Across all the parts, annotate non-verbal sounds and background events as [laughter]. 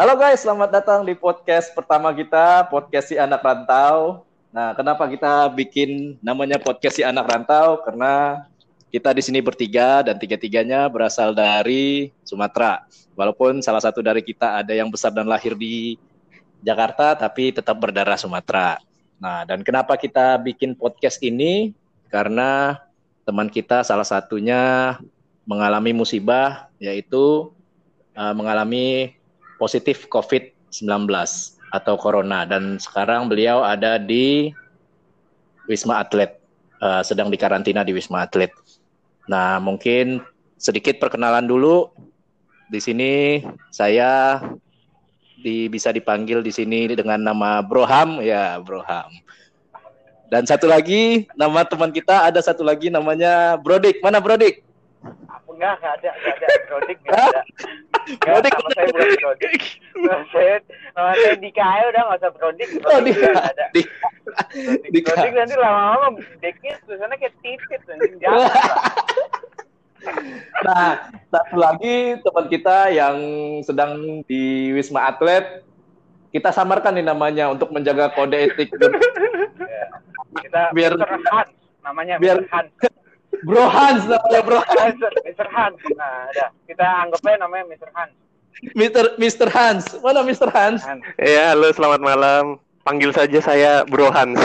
Halo guys, selamat datang di podcast pertama kita, podcast si anak rantau. Nah, kenapa kita bikin namanya podcast si anak rantau? Karena kita di sini bertiga dan tiga-tiganya berasal dari Sumatera. Walaupun salah satu dari kita ada yang besar dan lahir di Jakarta, tapi tetap berdarah Sumatera. Nah, dan kenapa kita bikin podcast ini? Karena teman kita salah satunya mengalami musibah, yaitu uh, mengalami positif COVID-19 atau corona dan sekarang beliau ada di Wisma Atlet uh, sedang dikarantina di Wisma Atlet. Nah, mungkin sedikit perkenalan dulu. Di sini saya di, bisa dipanggil di sini dengan nama Broham ya Broham. Dan satu lagi nama teman kita ada satu lagi namanya Brodik. Mana Brodik? Enggak, enggak ada, enggak ada. Brodik enggak ada. [laughs] Brodik nama saya bukan Brodik. Nama saya, nama saya Dika aja udah nggak usah Brodik. Oh, Dika. ada. Dika. Brodik, Brodik nanti lama-lama deknya tulisannya kayak titit. Jangan. Nah, satu lagi teman kita yang sedang di Wisma Atlet, kita samarkan nih namanya untuk menjaga kode etik. Ya. [laughs] Kita Biar- Mr. Hans namanya biar- Mr. Hans. Bro Hans namanya Bro Hans. Mr. Hans. Nah, ada. Kita anggapnya namanya Mr. Hans. Mr. Mr. Hans. Mana Mr. Hans? Hans. Ya, halo selamat malam. Panggil saja saya Bro Hans.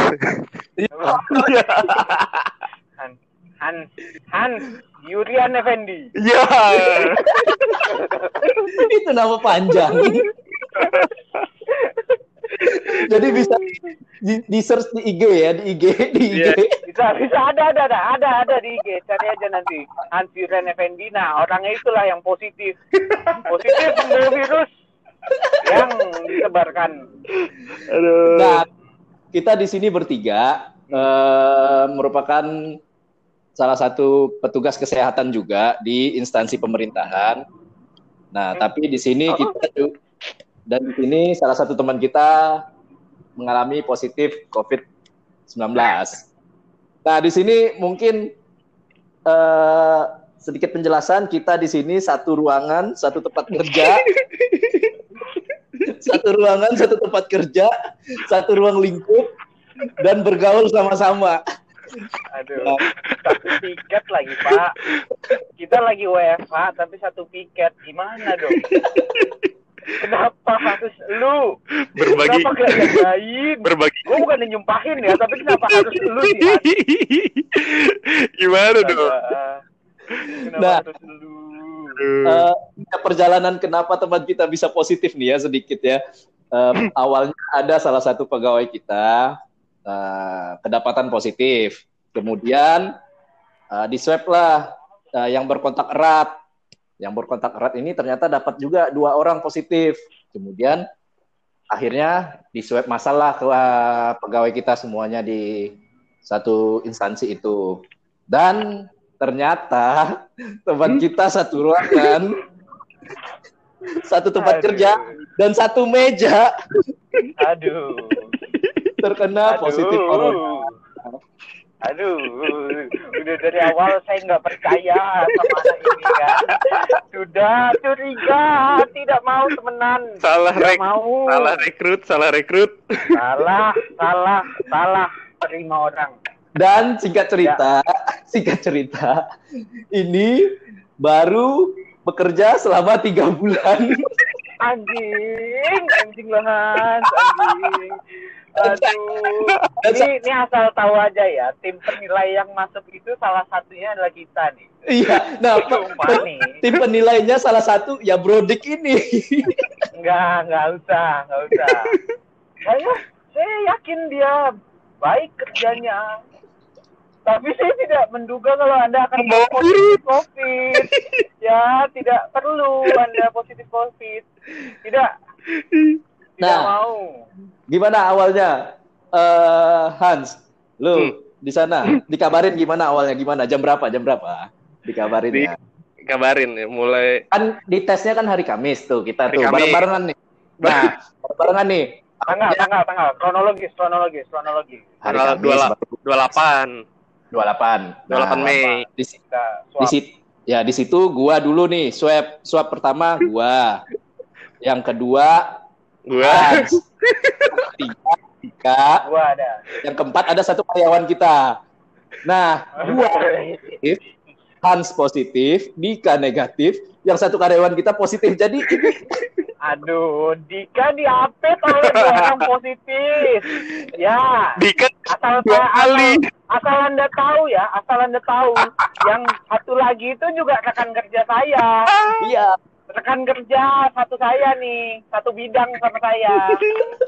Hans. Hans. Hans. Yurian Effendi. ya. Itu nama panjang. [laughs] Jadi bisa di, di search di IG ya, di IG, di IG. Iya. Bisa, bisa ada, ada, ada, ada, ada di IG. Cari aja nanti. Hans Yurian Effendi. Nah, orangnya itulah yang positif. Positif membawa virus yang disebarkan. Aduh. Nah, kita di sini bertiga eh, merupakan salah satu petugas kesehatan juga di instansi pemerintahan. Nah, tapi di sini kita ju- dan di sini salah satu teman kita mengalami positif COVID-19. Nah, di sini mungkin eh, sedikit penjelasan kita di sini satu ruangan, satu tempat kerja. satu ruangan, satu tempat kerja, satu ruang lingkup dan bergaul sama-sama. Aduh, satu piket lagi, Pak. Kita lagi WFH, tapi satu piket. Gimana dong? Kenapa harus lu? Berbagi Kenapa gak berbagi. Gue bukan nyumpahin ya, tapi kenapa harus lu sih? Gimana dong? Astaga. Kenapa Nah. harus lu? Eh, ya, perjalanan kenapa teman kita bisa positif nih ya sedikit ya. Eh, [clears throat] awalnya ada salah satu pegawai kita eh, kedapatan positif, kemudian eh, di swab lah eh, yang berkontak erat. Yang berkontak erat ini ternyata dapat juga dua orang positif. Kemudian akhirnya di swab masalah ke eh, pegawai kita semuanya di satu instansi itu. Dan ternyata [laughs] teman kita satu ruangan, [laughs] satu tempat Aduh. kerja dan satu meja Aduh. [laughs] terkena Aduh. positif corona. Aduh, udah dari awal saya nggak percaya sama anak ini kan. Sudah curiga, tidak mau temenan. Salah Tidak rek, mau. salah rekrut, salah rekrut. Salah, salah, salah terima orang. Dan singkat cerita, [laughs] singkat cerita, ini baru bekerja selama tiga bulan. Anjing, anjing banget, anjing. Aduh, ini, ini asal tahu aja ya, tim penilai yang masuk itu salah satunya adalah kita nih. Iya, nah Cuma nih, tim penilainya salah satu ya Brodik ini. Enggak, enggak usah, enggak usah. Saya, saya yakin dia baik kerjanya. Tapi saya tidak menduga kalau Anda akan Membawa positif COVID. Ya, tidak perlu Anda positif COVID. Tidak. Tidak Nah. mau. Gimana awalnya, eh Hans? Lu Hmm. di sana dikabarin gimana awalnya? Gimana? Jam berapa? Jam berapa? Dikabarin Di- ya. Kabarin ya, mulai Kan di tesnya kan hari Kamis tuh kita Hari tuh bareng-barengan nih. Nah, [laughs] bareng-barengan nih. Tanggal, tanggal, tanggal. Kronologis, kronologis, kronologis. Hari tanggal Kamis, 28. 28. 28 Mei. Di, si- Kita di situ ya di situ gua dulu nih swab swab pertama gua. Yang kedua Gua Hans. Tiga, tiga. Gua ada. Yang keempat ada satu karyawan kita. Nah, gua positif, Hans positif, Dika negatif, yang satu karyawan kita positif. Jadi ini Aduh, Dika diapet oleh dua orang positif. Ya, Dika asal dua saya kali. asal, asal anda tahu ya, asal anda tahu, yang satu lagi itu juga rekan kerja saya. iya. Rekan kerja satu saya nih, satu bidang sama saya.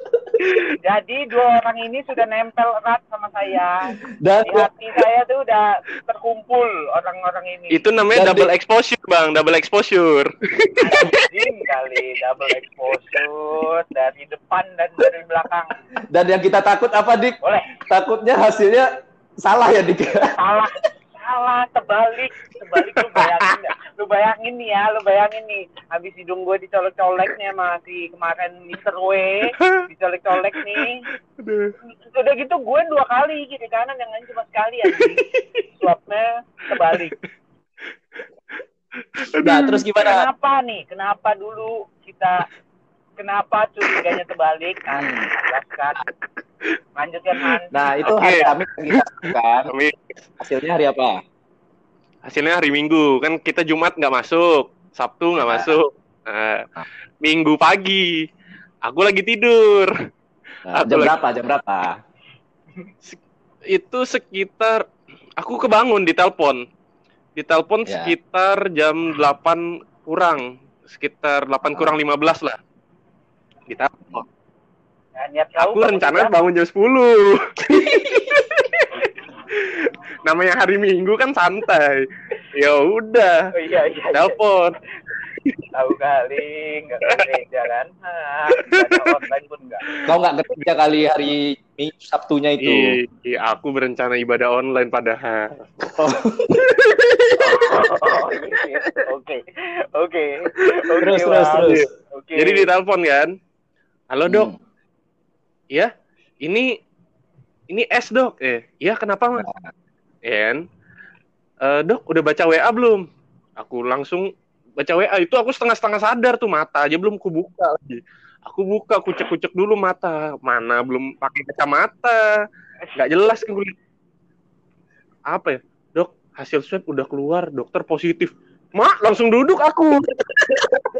[laughs] Jadi dua orang ini sudah nempel erat sama saya. Dan Di hati saya tuh udah terkumpul orang-orang ini. Itu namanya Dan double di- exposure, Bang. Double exposure. Anjing kali double exposure dari depan dan dari belakang. dan yang kita takut apa, Dik? Boleh. Takutnya hasilnya salah ya, Dik. salah salah terbalik. Terbalik lu bayangin nggak? lu bayangin nih ya lu bayangin nih. Habis hidung gue dicolek-coleknya masih kemarin Mister W. Dicolek-colek nih. Aduh. udah gitu gue dua kali kiri kanan yang lain cuma sekali anjing swabnya terbalik. Nah, terus gimana? kenapa nih? Kenapa dulu kita kenapa curiganya terbalik? Kan jelaskan lanjutkan Han Nah, itu Oke. hari Kamis yang kita lakukan. Hasilnya hari apa? hasilnya hari Minggu kan kita Jumat nggak masuk, Sabtu nggak Ah. masuk. Nah, Minggu pagi aku lagi tidur. Nah, Aku jam lagi- berapa? Jam berapa? Itu sekitar aku kebangun di telepon. Di telepon Ya. sekitar jam 8 kurang, sekitar 8 kurang 15 lah. Di telepon. Nah, niat kau Aku kamu rencana juga- bangun jam 10. [laughs] Namanya hari Minggu kan santai. Ya udah, Oh, iya iya, iya. telepon. tahu kali nggak kerja kan ada online pun nggak Kau nggak kerja kali hari Minggu Sabtunya itu. Ih, ih, aku berencana ibadah online padahal. Oh, Oh, iya. oke oke oke terus, terus, terus. oke Jadi ditelepon kan. Halo dok, Hmm. Ya ini ini S dok. Eh, iya kenapa mas? Nah. Ya kan? "Eh, dok udah baca WA belum? Aku langsung baca WA itu aku setengah-setengah sadar tuh mata aja belum aku buka lagi. Aku buka, kucek-kucek dulu mata. Mana belum pakai kacamata. Nggak jelas kan. Apa ya? Dok, hasil swab udah keluar, dokter positif. Mak, langsung duduk aku. [laughs]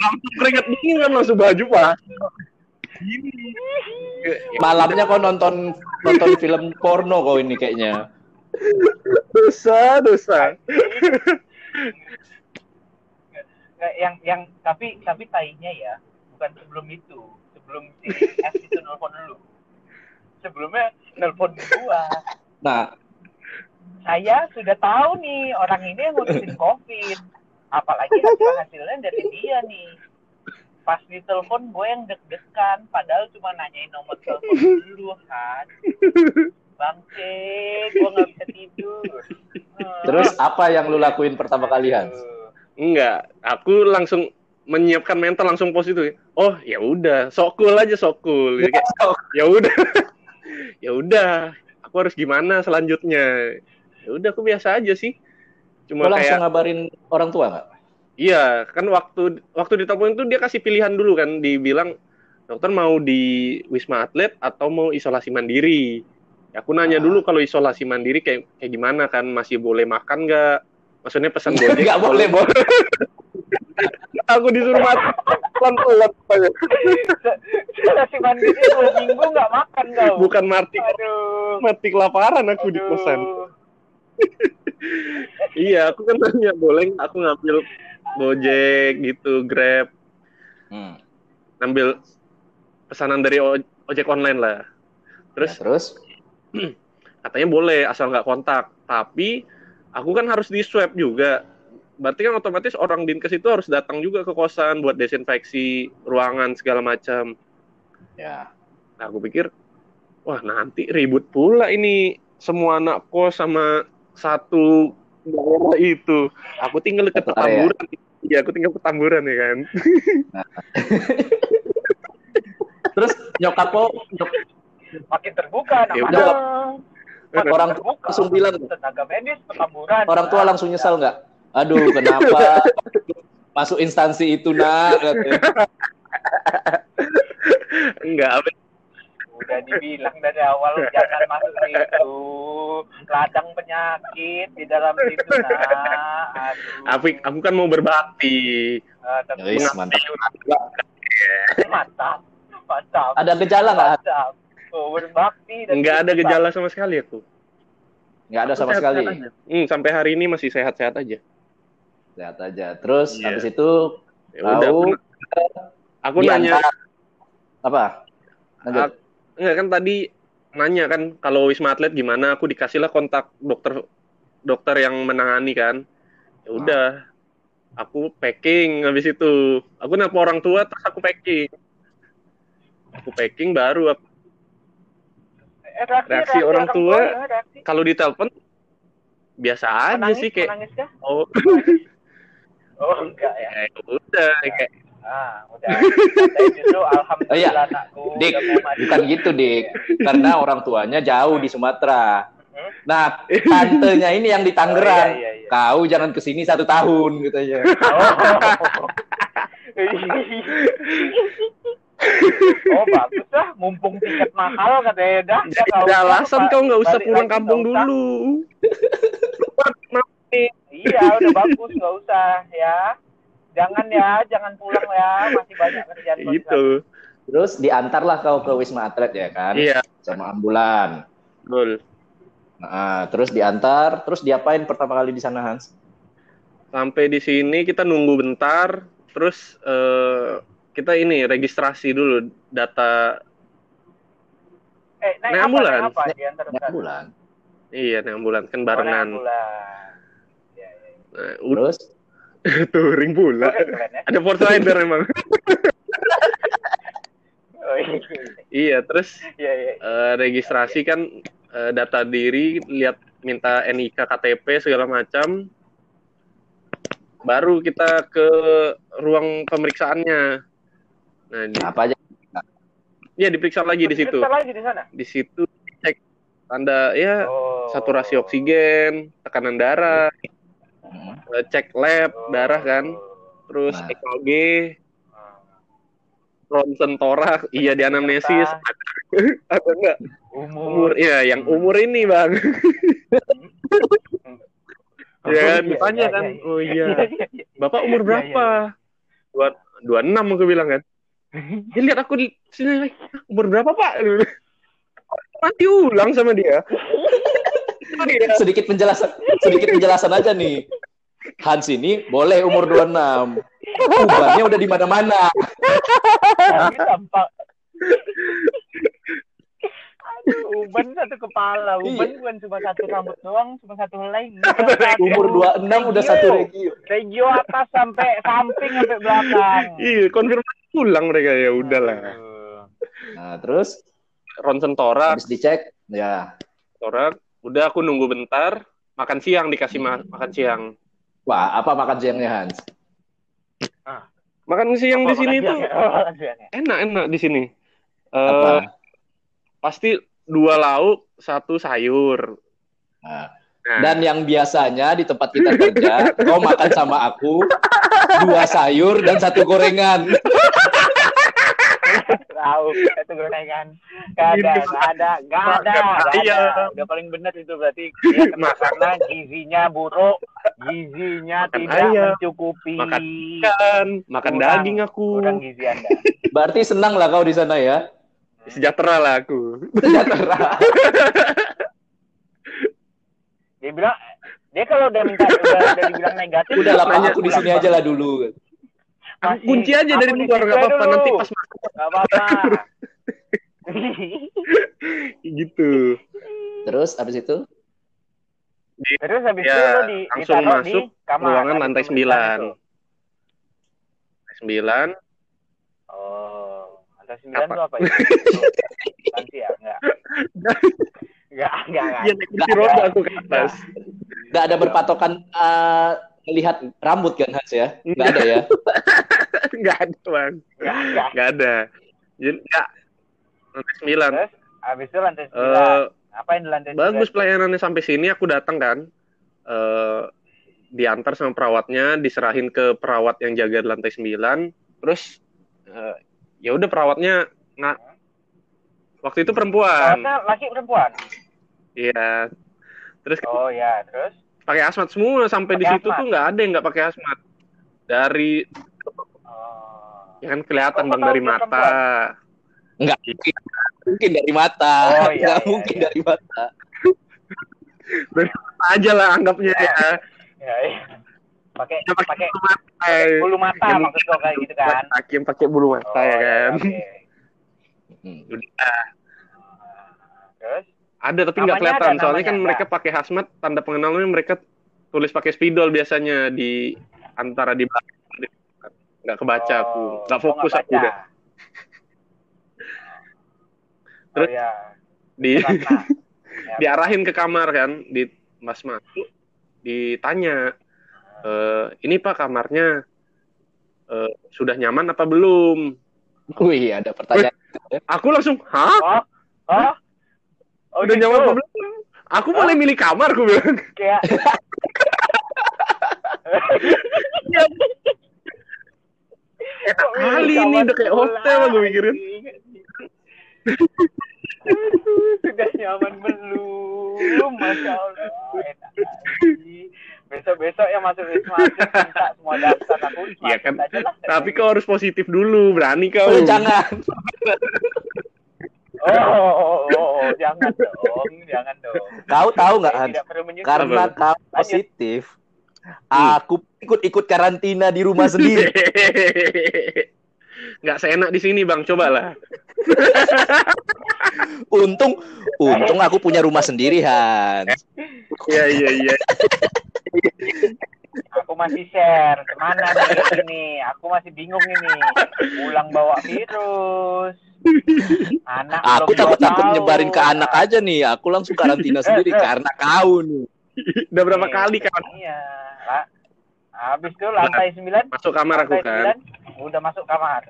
langsung keringet dingin kan langsung baju pak. Gini. Ya, Malamnya kau nonton nonton film porno kau ini kayaknya. dosa, dosa. Yang yang tapi tapi tainya ya bukan sebelum itu sebelum si S itu nelfon dulu sebelumnya nelfon gua Nah, saya sudah tahu nih orang ini yang ngurusin covid apalagi hasil hasilnya dari dia nih pas ditelepon gue yang deg-degan padahal cuma nanyain nomor telepon dulu kan bangke gue nggak bisa tidur Hmm. terus apa yang lu lakuin pertama kali Hans? Enggak, aku langsung menyiapkan mental langsung positif. Oh, ya udah, sok cool aja sok cool. Kayak, ya udah. [laughs] ya udah, aku harus gimana selanjutnya? Ya udah, aku biasa aja sih. Cuma langsung kayak ngabarin orang tua nggak? iya, kan waktu waktu ditelepon itu dia kasih pilihan dulu kan, dibilang dokter mau di Wisma Atlet atau mau isolasi mandiri. Ya, aku nanya Ah. dulu kalau isolasi mandiri kayak kayak gimana kan, masih boleh makan nggak? Maksudnya pesan [laughs] Gojek Nggak boleh, boleh. [laughs] aku disuruh makan pelan-pelan si mandiri dua minggu nggak makan kau bukan mati aduh mati kelaparan aku di Aduh. kosan iya aku kan nanya boleh aku ngambil gojek gitu grab? Hmm. ngambil pesanan dari ojek online lah. Terus, terus terus? [clears throat] Katanya boleh asal nggak kontak. Tapi aku kan harus di swab juga. Berarti kan otomatis orang dinkes itu harus datang juga ke kosan buat desinfeksi ruangan segala macam. Ya. Nah, aku pikir, wah nanti ribut pula ini semua anak kos sama satu daerah itu. Aku tinggal dekat area. Petamburan. Iya, aku tinggal Petamburan ya kan. [laughs] Terus nyokap kau nyok- makin terbuka Ya mana. udah. Makin Orang terbuka. langsung bilang tenaga medis petamburan. orang tua langsung nyesal nggak? Aduh, kenapa [laughs] masuk instansi itu nak? Enggak, Udah dibilang dari awal jangan masuk situ. Ladang penyakit di dalam situ nah. Apik, aku kan mau berbakti. Ah, tapi Guys, mantap. mantap. Mantap. Ada gejala nggak? Mantap. Oh, berbakti dan Enggak ada gejala sama sekali aku. Nggak ada Aku sama sekali. Hmm, sampai hari ini masih sehat-sehat aja. Lihat aja. Terus Iya. habis itu Ya udah, tahu aku, aku nanya, apa? Lanjut. Ak- enggak kan tadi nanya kan kalau Wisma Atlet gimana? Aku dikasihlah kontak dokter dokter yang menangani kan. Ya udah, aku packing habis itu. Aku nelpon orang tua terus aku packing. Aku packing baru aku, Eh, reaksi, Reaksi orang tua, ya, reaksi. kalau ditelepon biasa aja Menangis, sih kayak menangis oh [laughs] Oh, enggak ya. ya udah kayak Ah, udah. Justru alhamdulillah Oh, iya. anakku Dik, bukan gitu, Dik. Karena orang tuanya jauh di Sumatera. Hmm? Nah, tantenya ini yang di Tangerang. Oh, iya, iya, iya. Kau jangan ke sini satu tahun, katanya. Oh. oh bagus lah, mumpung tiket mahal katanya dah. ada usah, alasan kau nggak usah pulang kampung dulu [laughs] Iya, udah bagus, nggak usah ya. Jangan ya, jangan pulang ya, masih banyak kerjaan. gitu Terus diantarlah kau ke Wisma Atlet ya kan? iya Sama ambulan. betul Nah, terus diantar, terus diapain pertama kali di sana Hans? sampai di sini kita nunggu bentar terus eh, kita ini registrasi dulu data. Eh, naik Naik apa, ambulan. naik apa di antar Naik ambulan. iya nih ambulan kan Oh, naik barengan ambulan. Ya, ya, nah, Terus [laughs] touring pula Keren, keren ya. ada Force Rider emang [laughs] Oh, iya, iya terus iya, iya. eh, registrasi kan eh, data diri lihat minta NIK KTP segala macam baru kita ke ruang pemeriksaannya nah di, apa aja? ya diperiksa lagi di situ lagi di sana. di situ cek tanda ya Oh. saturasi oksigen tekanan darah eh, cek lab Oh. darah kan. Terus Nah. EKG ronsen torak iya di anamnesis. Ada [laughs] enggak Umur. umur iya yang umur ini bang. Oh, [laughs] ya kan? Iya, ditanya iya, kan? iya, oh iya. Iya, iya, iya. bapak umur Iya, berapa? dua dua enam aku bilang kan. [laughs] Dia lihat aku di sini lagi umur berapa pak? Mati ulang sama dia. Iya. Sedikit penjelasan, sedikit penjelasan aja nih. Hans ini boleh umur 26. Ubannya udah di mana-mana. Aduh, uban satu kepala. Uban Iya. bukan cuma satu rambut doang, cuma satu helai. [laughs] Umur 26 udah satu regio. Regio atas sampai samping sampai belakang. iya konfirmasi ulang mereka ya udahlah. Nah, terus ronsen torak habis dicek, ya. torak udah aku nunggu bentar makan siang dikasih ma- makan siang Wah, apa makan siangnya Hans? makan siang di sini makan tuh siang ya? Apa makan siang ya? enak enak di sini Eh, Apa? pasti dua lauk satu sayur Nah, Nah, Dan yang biasanya di tempat kita kerja, kau makan sama aku dua sayur dan satu gorengan. Tahu, itu gorengan. Gak ada, gak ada, gak ada, gak Iya. ada. Udah paling benar itu berarti [laughs] kena karena gizinya buruk, gizinya Makan tidak ayam, mencukupi. makan ikan makan Kurang. daging aku Kurang gizi Anda. Berarti senang lah kau di sana ya. sejahtera lah aku Sejahtera. Dia bilang dia kalau udah minta udah, udah dibilang negatif, Udah lah, aku di sini aja lah dulu. Masih, kunci aja dari luar aja apa-apa nanti pas masuk Gak apa-apa. [laughs] gitu Terus habis itu Terus habis Ya, itu lo di, langsung masuk di kamar ruangan lantai 9 itu. sembilan Oh, lantai sembilan Apa? itu apa [laughs] itu? Nanti ya, enggak. [laughs] Enggak, enggak, enggak. iya naik kursi roda aku ke atas nggak ada berpatokan eh, melihat rambut kan Hans ya? Nggak ada ya? [laughs] nggak ada bang nggak ada jadi nggak lantai sembilan Terus? Habis itu lantai Eh, 9. Apa yang di lantai bagus 9? pelayanannya sampai sini aku datang kan. Eh diantar sama perawatnya, diserahin ke perawat yang jaga di lantai 9. Terus eh, ya udah perawatnya nggak waktu itu perempuan. Perawatnya laki perempuan? Iya. Terus Oh ya, terus? Pakai asmat semua sampai di situ asmat? tuh nggak ada yang nggak pakai asmat. Dari Oh. ya kan kelihatan bang dari mata. Enggak mungkin. Mungkin dari mata. Oh, iya, Nggak iya, mungkin iya. dari mata. Aja lah anggapnya ya. Ya, iya. Pakai Dia pakai pakai bulu mata. bulu mata Yang maksud lo kayak gitu kan? Yang pakai bulu mata Oh, ya kan. oke. Hmm. Terus? Ada tapi nggak kelihatan. ada, Soalnya kan namanya mereka ada. pakai hazmat, tanda pengenalnya mereka tulis pakai spidol biasanya di antara di belakang. Nggak kebaca aku, Oh, nggak lo fokus nggak aku udah. [laughs] Terus? oh, ya. Di. Ya. [laughs] diarahin ke kamar kan, di mas masuk, ditanya, "Eh, ini pak kamarnya eh, sudah nyaman apa belum? Wih, ada pertanyaan. Aku langsung, hah? Oh, oh, oh Udah gitu. nyaman apa belum? Aku boleh milih kamar, aku bilang. Kayak Enak kali ini udah kayak hotel gue mikirin. [laughs] Sudah nyaman belum? Masya Allah. Enak. Besok-besok yang masuk Wisma Atlet minta semua daftar aku Iya kan. aja lah. Tapi kau harus positif dulu, berani kau. Oh, jangan. [laughs] Oh, oh, oh, oh, oh, jangan dong, jangan dong. Kau tahu nggak, Hans? Menyusul. Karena kau positif, aku ikut-ikut karantina di rumah sendiri. [laughs] Nggak seenak di sini bang, cobalah. [laughs] Untung, untung aku punya rumah sendiri, Hans. Iya iya iya. [laughs] Aku masih share ke mana nih ini? Aku masih bingung ini. Pulang bawa virus. Anak Aku belum takut-takut tahu. nyebarin ke anak aja nih. Aku langsung karantina [laughs] sendiri karena kau nih. Udah berapa Nih, kali kan Iya. La- Habis itu lantai 9 masuk kamar aku kan? udah masuk kamar.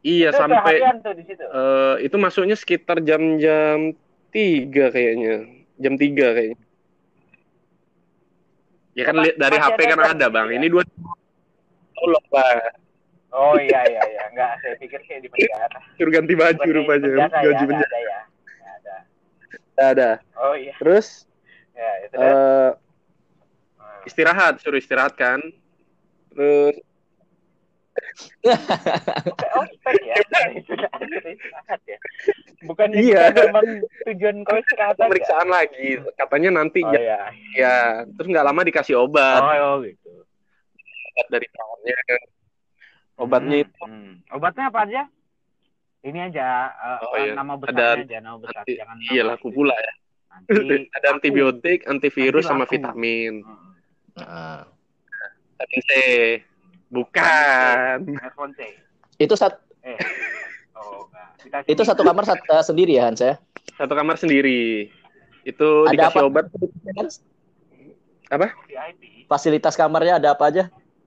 Iya itu sampai tuh di situ. eh, itu masuknya sekitar jam-jam tiga kayaknya, jam tiga kayaknya. Ya kan li- dari HP kan ada bang. tiga? Ini dua. Tolong bang, Oh iya iya iya, enggak saya pikir kayak di penjara. suruh ganti baju Bukan rupanya. penjara ya, ada, penjara. ada ya. Ada. Ada. Oh iya. Terus Ya, itu dah. eh Hmm. istirahat, suruh istirahat kan. Terus ospek ya. Istirahat ya. Bukannya Iya. memang tujuan kau istirahat aja. pemeriksaan lagi. Katanya nanti Oh ya, iya. ya. Terus nggak lama dikasih obat, Oh, oh gitu. obat dari perawatnya. Obatnya Hmm, itu hmm. Obatnya apa aja? Ini aja eh, Oh, iya. nama besarnya Ada- aja, nama besar. anti- Jangan iya laku pula ya. Nanti [laughs] Ada laku. antibiotik, antivirus Nanti sama vitamin. Hmm. Nah, Vitamin C. Bukan. C. itu sat, Eh. Oh. Kita itu satu kamar sat- eh, sendiri ya, Hans ya? Satu kamar sendiri. Itu Ada dikasih apa? obat. Hans? VIP. Fasilitas kamarnya ada apa aja?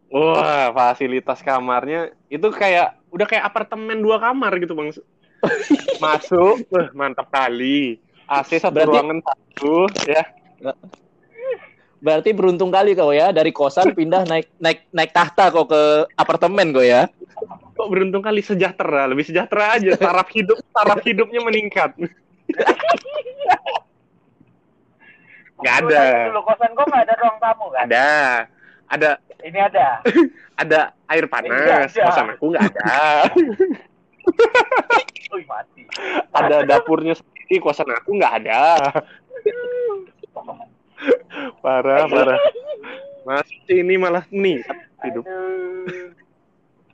Wah, fasilitas kamarnya itu kayak udah kayak apartemen dua kamar gitu bang. [laughs] Masuk, wah, mantap kali. AC satu Berarti- ruangan satu, ya. Berarti beruntung kali kau ya dari kosan pindah naik naik naik tahta kau ke apartemen kau ya. Kok beruntung kali sejahtera, lebih sejahtera aja. Taraf hidup, taraf hidupnya meningkat. [laughs] Nggak ada. Dulu kosan gua nggak ada ruang tamu kan? Ada, ada, Ini ada. [laughs] ada air panas. Ada. Kosan aku nggak ada. [laughs] Wih, mati. ada dapurnya sendiri, kosan aku nggak ada. [laughs] Parah, parah. Mas, ini malah nih hidup.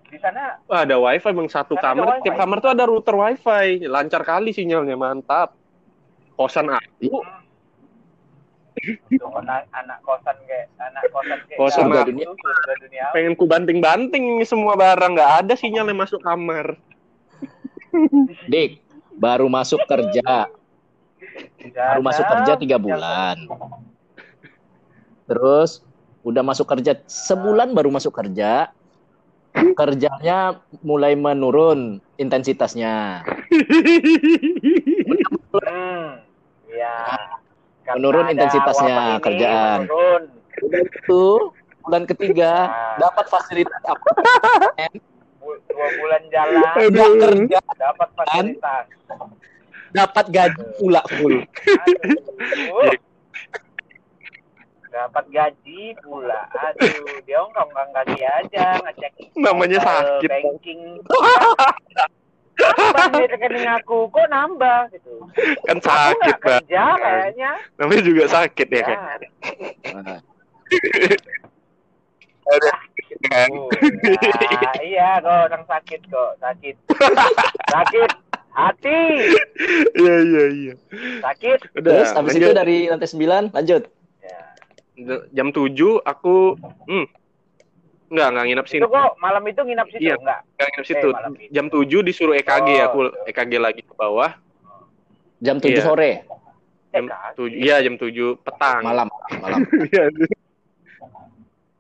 Di sana Wah, ada wifi bang satu kamar. Tiap kamar tuh ada router wifi. Lancar kali sinyalnya, mantap. Kosan aku, tuh, anak, anak kosan kayak anak kosan kayak Kosan dunia, dunia. pengen ku banting-banting semua barang nggak ada sinyal yang masuk kamar. [laughs] Dik, baru masuk kerja, baru masuk kerja tiga bulan. Terus udah masuk kerja sebulan baru masuk kerja. [laughs] Kerjanya mulai menurun intensitasnya. Hmm, [laughs] ya. Karena Menurun intensitasnya kerjaan. Menurun. Itu bulan ketiga Nah. dapat fasilitas apa? Dua bulan jalan, kerja, dapat fasilitas. dapat gaji pula full. Dapat gaji pula. Aduh, dia nggak kaki aja ngecek Namanya sakit. banking. Nambah nih rekening aku, kok nambah gitu. Kan sakit, nggak Bang. kerja kayaknya. Namanya juga sakit ya kan. Nah, Kan? Oh, nah, iya kok orang sakit kok, sakit. Sakit hati, Iya, iya, iya. sakit. Udah, Terus habis itu dari lantai 9 lanjut. Ya. jam 7 aku hmm, enggak enggak nginep sini. Itu kok malam itu nginap situ Iya. enggak? Enggak nginep situ. Eh. Jam 7 disuruh EKG Oh, aku iya. EKG lagi ke bawah. Jam 7 Iya. sore Jam EKG. 7 iya jam 7 petang. malam malam. [laughs] Iya.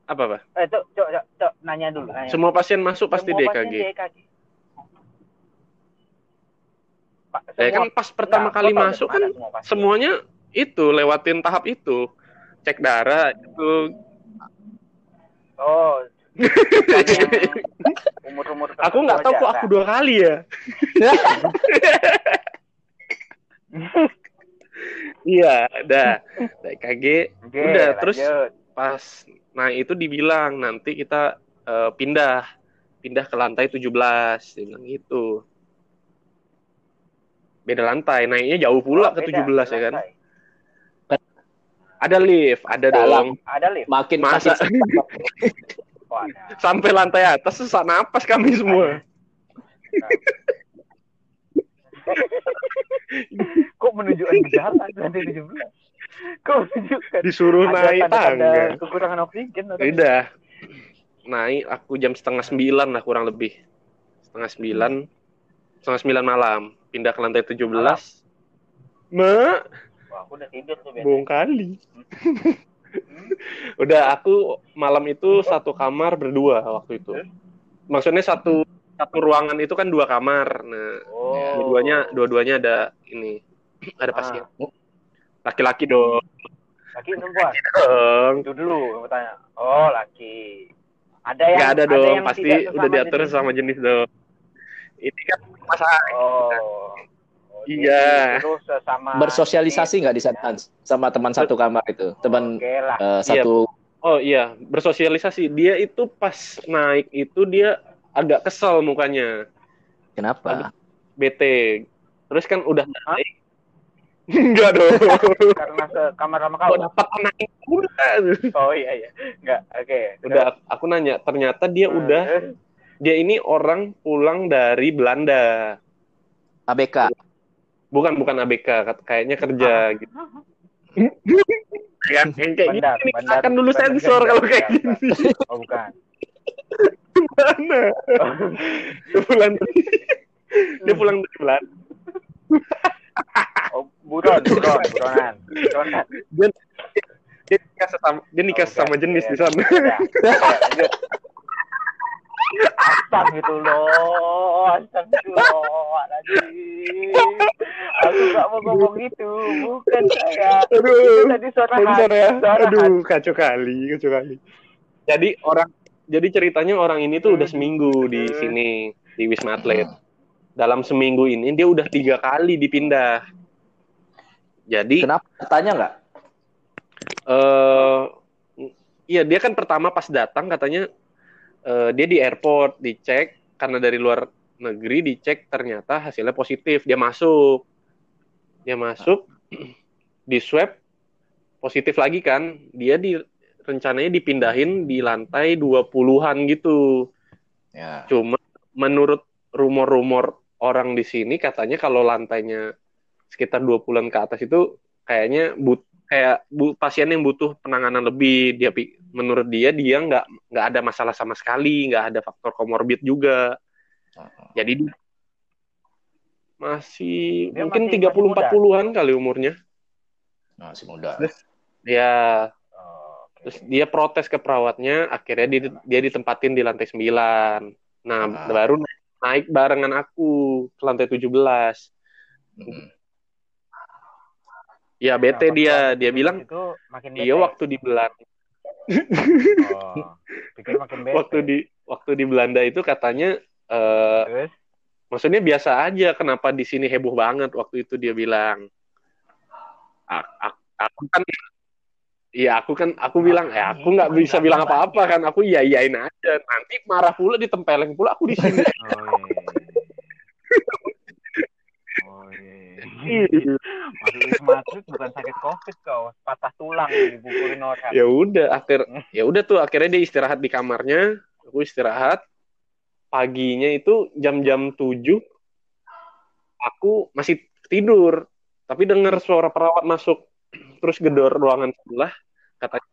Apa, Pak? Eh, cok, cok, cok, cok, nanya dulu. Nanya. Semua pasien masuk pasti Semua di pasien EKG. di EKG. Pak, Ya kan semua- pas pertama Nah, kali masuk kan semua pasien. semuanya itu lewatin tahap itu. Cek darah itu Oh. yang [laughs] umur-umur aku nggak tahu kok aku dua kali ya. [laughs] Iya, udah. Udah EKG Udah, terus- pas nah itu dibilang nanti kita eh, pindah. Pindah ke lantai 17 dia bilang gitu. Beda lantai naiknya jauh pula ke 17 ya kan ada lift ada Dalam. dong Ada lift. Makin Masa? Oh, [laughs] sampai lantai atas sesak napas kami semua [laughs] Kok menunjukkan gejala lantai 17? Kok menunjukkan disuruh ada naik tangga kekurangan oksigen atau udah naik aku jam setengah sembilan lah kurang lebih setengah sembilan setengah sembilan malam pindah ke lantai 17 Malam. Mak, Wah, aku udah tidur tuh biasanya. bohong kali. [laughs] Udah aku malam itu satu kamar berdua waktu itu. Maksudnya satu satu ruangan itu kan dua kamar. Nah, Oh. dua-duanya dua-duanya ada ini ada Ah. pasien. Laki-laki dong. Laki perempuan? Dong. Itu dulu aku tanya. Oh, laki. Ada yang Nggak ada dong, yang pasti udah diatur jenis. sama jenis dong. Ini kan masalah Oh. Oh, Iya. Terus sesama Bersosialisasi nggak di sana sama teman satu kamar itu? Teman Oke lah. eh, satu Oh iya, bersosialisasi. Dia itu pas naik itu dia agak kesel mukanya. kenapa? bete terus kan udah naik [laughs] enggak dong Karena sekamar sama kok kau. dapat anak udah Oh iya iya. Enggak. Oke. udah aku nanya ternyata dia Terus. udah dia ini orang pulang dari Belanda ABK. Bukan bukan ABK kayaknya kerja gitu [laughs] kan yang kayak Bandar, gini bandar, akan dulu bandar sensor kalau kayak gini. [laughs] Oh bukan. mana dia pulang dia pulang dari Belanda Oh buron, buron, buronan. Buronan. dia dia nikah sama dia nikah Oke, sama jenis oke. di sana [laughs] Ya, oke, Astagfirullah, astagfirullahaladzim. Aku gak mau ngomong itu, bukan saya. Itu aduh tadi suara Aduh, hati, ya. suara hati. Aduh, kacau kali, kacau kali. Jadi orang, jadi ceritanya orang ini tuh udah seminggu di sini di Wisma Atlet. Dalam seminggu ini dia udah tiga kali dipindah. Jadi, Kenapa? Tanya nggak? eh, iya dia kan pertama pas datang katanya eh, dia di airport dicek karena dari luar negeri dicek ternyata hasilnya positif. Dia masuk, dia masuk [clears throat] di swab positif lagi kan. Dia di rencananya dipindahin di lantai 20-an gitu. Ya. Cuma menurut rumor-rumor orang di sini katanya kalau lantainya sekitar 20-an ke atas itu kayaknya but kayak bu, pasien yang butuh penanganan lebih dia menurut dia dia nggak nggak ada masalah sama sekali nggak ada faktor komorbid juga jadi dia masih Dia mungkin 30 masih muda. 40-an kali umurnya Masih muda. ya Oh, oke. terus dia protes ke perawatnya akhirnya dia, dia ditempatin di lantai 9 nah Ah. baru naik barengan aku ke lantai 17 Mm. Ya bete Nah, dia, dia bilang itu makin iya waktu di Belanda, Oh, pikir makin bete. waktu di waktu di Belanda itu katanya eh Terus? maksudnya biasa aja kenapa di sini heboh banget waktu itu dia bilang aku kan Iya aku kan aku bilang ya aku nggak bisa bilang apa-apa kan aku iya iyain aja nanti marah pula ditempeleng pula aku di sini [laughs] Oh iya. Oh iya. Masuk Wisma Atlet bukan sakit covid kau, patah tulang dipukulin orang. ya udah akhir ya udah tuh akhirnya dia istirahat di kamarnya. Aku istirahat. Paginya itu jam-jam 7 aku masih tidur. Tapi dengar suara perawat masuk. Terus gedor ruangan sebelah katanya.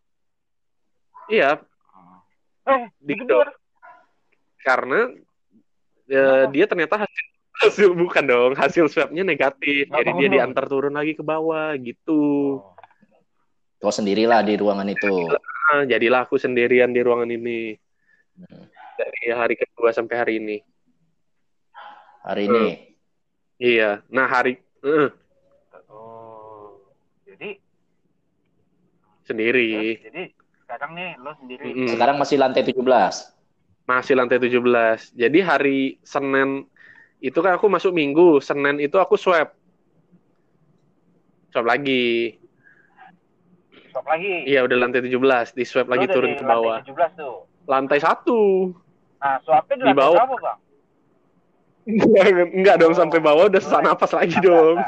Iya. Eh, digedor karena eh, dia ternyata hasil, hasil bukan dong hasil swabnya negatif jadi dia diantar turun lagi ke bawah gitu Oh. Kau sendirilah di ruangan itu. Nah, jadilah aku sendirian di ruangan ini Hmm. dari hari kedua sampai hari ini Hari ini. Iya, nah hari eh, Oh. Jadi, sendiri jadi sekarang nih lo sendiri. Mm-mm. Sekarang masih lantai 17. masih lantai 17. Jadi hari Senin itu kan aku masuk Minggu, Senin itu aku swab. Swab lagi. Stop lagi. Iya, udah lantai 17, di swab lagi udah turun ke lantai bawah. 17 tuh. Lantai satu. Nah, swabnya di Di lantai bawah. berapa, Bang? Enggak dong Oh, sampai bawah udah sesak napas lagi dong. [laughs]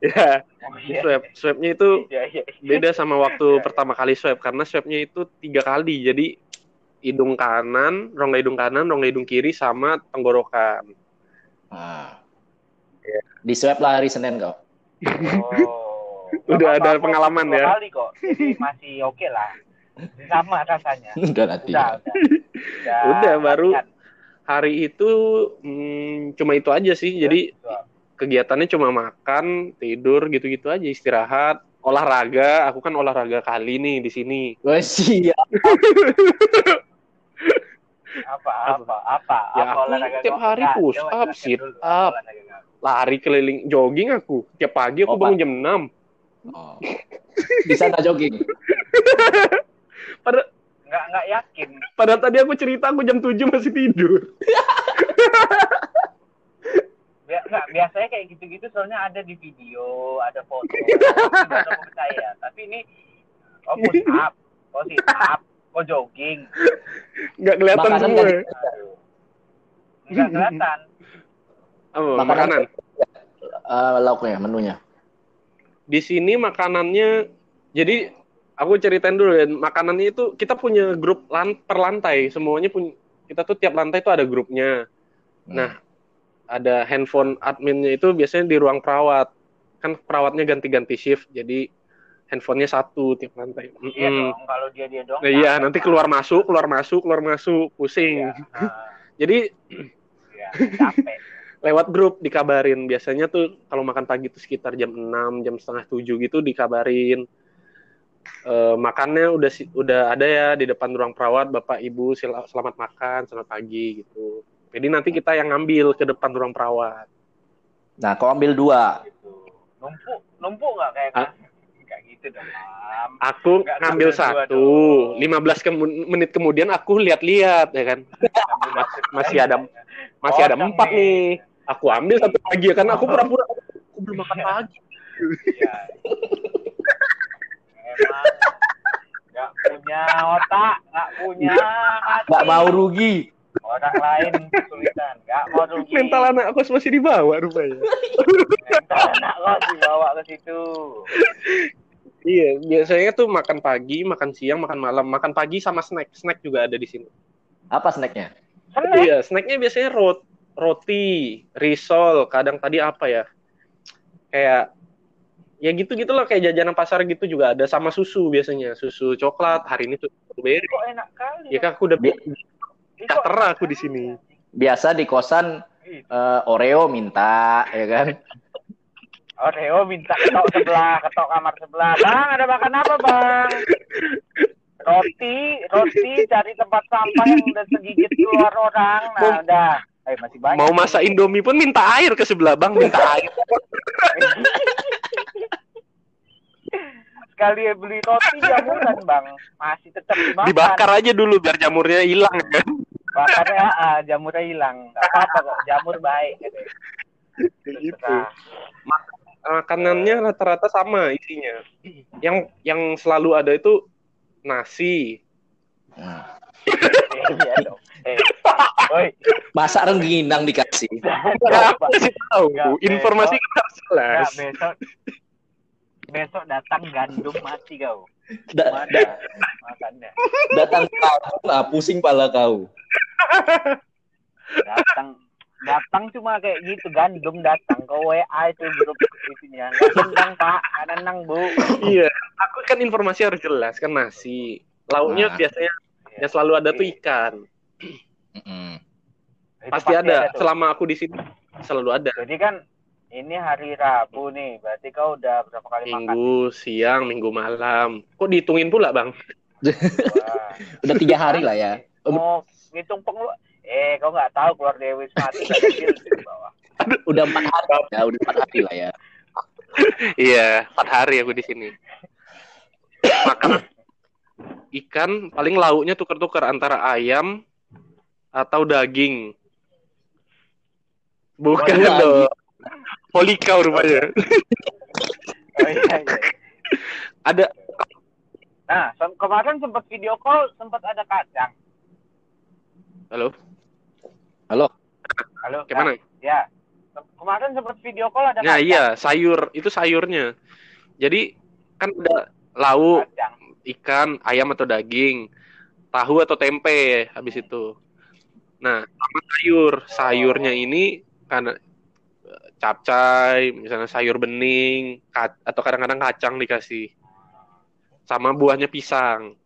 ya, Oh, iya. swab swabnya itu Iya, iya. beda sama waktu Iya. pertama kali swab karena swabnya itu tiga kali jadi hidung kanan rongga hidung kanan rongga hidung kiri sama tenggorokan Nah. Iya. Di swab lah hari Senin kau. Oh. Udah ada pengalaman ya. kali kok. Jadi masih oke lah. Sama rasanya. Udah nanti. Udah, udah. [laughs] Udah, Udah, baru latihan. hari itu hmm, cuma itu aja sih jadi Swab. kegiatannya cuma makan tidur gitu-gitu aja istirahat olahraga aku kan olahraga kali nih di sini Wah, [laughs] siap. Apa apa? apa Ya, apa aku tiap hari push up, sit up. lari keliling jogging aku. Tiap pagi aku Oh, bangun jam 6 Oh. Di sana jogging. [laughs] pada nggak nggak yakin. pada tadi aku cerita aku jam 7 masih tidur. [laughs] Nggak biasanya kayak gitu-gitu soalnya ada di video ada foto. [laughs] Nggak percaya tapi ini oh push up oh sit up oh jogging nggak kelihatan Makanan semua. Aduh. nggak kelihatan Apa, Makanan. makanan Eh, lauknya, menunya. di sini makanannya jadi aku ceritain dulu ya makanannya itu kita punya grup lan, per lantai semuanya punya kita tuh tiap lantai tuh ada grupnya Nah, ada handphone adminnya itu biasanya di ruang perawat kan perawatnya ganti-ganti shift jadi handphonenya satu tiap lantai. Iya Mm-mm. dong kalau dia dia dong Nah, iya nanti keluar masuk keluar masuk keluar masuk pusing. [laughs] Jadi ya, capek. [laughs] lewat grup dikabarin. Biasanya tuh kalau makan pagi tuh sekitar jam 6 jam setengah 7 gitu dikabarin. Eh, makannya udah si- udah ada ya di depan ruang perawat bapak ibu sila- selamat makan selamat pagi gitu. Jadi nanti kita yang ngambil ke depan ruang perawat. Nah, kau ambil dua. gitu. Numpuk numpuk nggak kayak Ah. Gitu dong aku Nggak ngambil satu dong. 15 kemu- menit kemudian aku lihat-lihat ya kan Sambil Mas- [laughs] masih ada masih ada Kosong empat nih aku ambil satu lagi ya kan aku pura-pura aku belum makan Iya. pagi Iya. Nggak punya otak, nggak punya hati. Nggak mau rugi. Orang lain kesulitan, nggak mau rugi. mental anak aku masih dibawa rupanya Mental anak lo dibawa ke situ. Iya, biasanya tuh makan pagi, makan siang, makan malam, makan pagi sama snack. Snack juga ada di sini. Apa snacknya? Snack. Iya, snacknya biasanya rot roti, risol, kadang tadi apa ya? Kayak ya gitu gitu loh kayak jajanan pasar gitu juga ada sama susu biasanya susu coklat hari ini susu strawberry Kok enak kali. ya kan aku udah Bi- aku di sini. Biasa di kosan eh, Oreo minta, ya kan? Oreo minta ketok sebelah, ketok kamar sebelah. Bang, ada makan apa, Bang? Roti, roti cari tempat sampah yang udah segigit keluar orang. Nah, Mom- udah. Eh, masih banyak. Mau masak Indomie pun minta air ke sebelah bang, minta air. [laughs] Sekali beli roti jamuran bang, masih tetap dimakan. Dibakar aja dulu biar jamurnya hilang kan. Bakarnya ah, jamurnya hilang. Gak apa-apa kok, jamur baik. Gitu. Terserah. Makanannya rata-rata sama isinya. Yang yang selalu ada itu nasi. Hmm. Iya dong. [laughs] Eh, Woi, Masa rengginang dikasih? Nggak, aku kasih tahu. Nggak, Informasi kan harus jelas. Besok besok datang gandum mati kau. Da- Mana da- makannya? datang kau, nah, pusing pala kau. Datang datang cuma kayak gitu gandum datang ke WA itu grup isinya tentang pak nang bu Iya, aku kan informasi harus jelas kan nasi. Lauknya Nah. biasanya yang selalu ada tuh ikan. Mm-mm. Itu Pasti ada. tuh. Selama aku di sini selalu ada. jadi kan ini hari Rabu nih berarti kau udah berapa kali makan Minggu siang, minggu malam. Kok dihitungin pula bang? [laughs] Udah tiga hari lah ya. mau ngitung pengelu eh kau nggak tahu keluar dari wisma atlet Udah empat hari ya, udah empat hari lah ya. Iya, empat hari aku di sini. Makan ikan paling lauknya tuker-tuker antara ayam atau daging. Bukan Waduh, dong. Polikau rupanya. oh, iya, iya. [laughs] Ada nah kemarin sempat video call sempat ada kacang halo, Halo. halo gimana? ya kemarin sempat video call ada Nah kacang iya, sayur itu sayurnya. Jadi kan ada lauk, kacang ikan, ayam atau daging, tahu atau tempe habis itu. Nah, sama sayur. Sayurnya ini karena eh, capcay, misalnya sayur bening, atau kadang-kadang kacang dikasih. Sama buahnya pisang.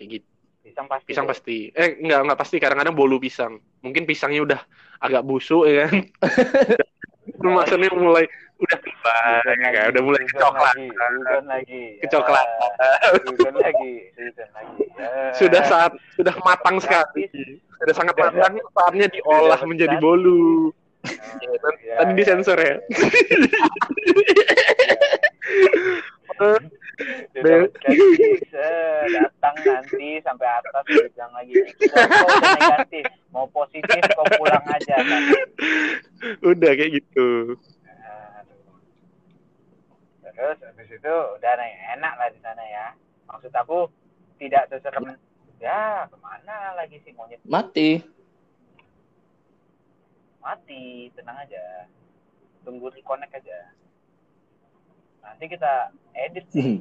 Kayak gitu. Pisang pasti Pisang pasti. Eh, enggak, enggak pasti. Kadang-kadang bolu pisang. Mungkin pisangnya udah agak busuk ya kan. [laughs] Maksudnya mulai udah kembang, ya, udah mulai season coklat. lagi, lagi Kecoklatan. Ya, season lagi lagi Ya. Sudah saat sudah matang sekali. Sudah sangat matang, saatnya diolah menjadi bolu. Ya, Tadi ya, tadi ya. disensor ya. [laughs] Sudah skeptis, eh, datang nanti sampai atas bilang lagi udah negatif mau positif kau pulang aja kan Udah kayak gitu. Aduh. terus habis itu udah nih, enak lah di sana ya maksud aku tidak seserem ya ke mana lagi sih monyet Mati. mati tenang aja tunggu reconnect aja nanti kita edit sih Hmm.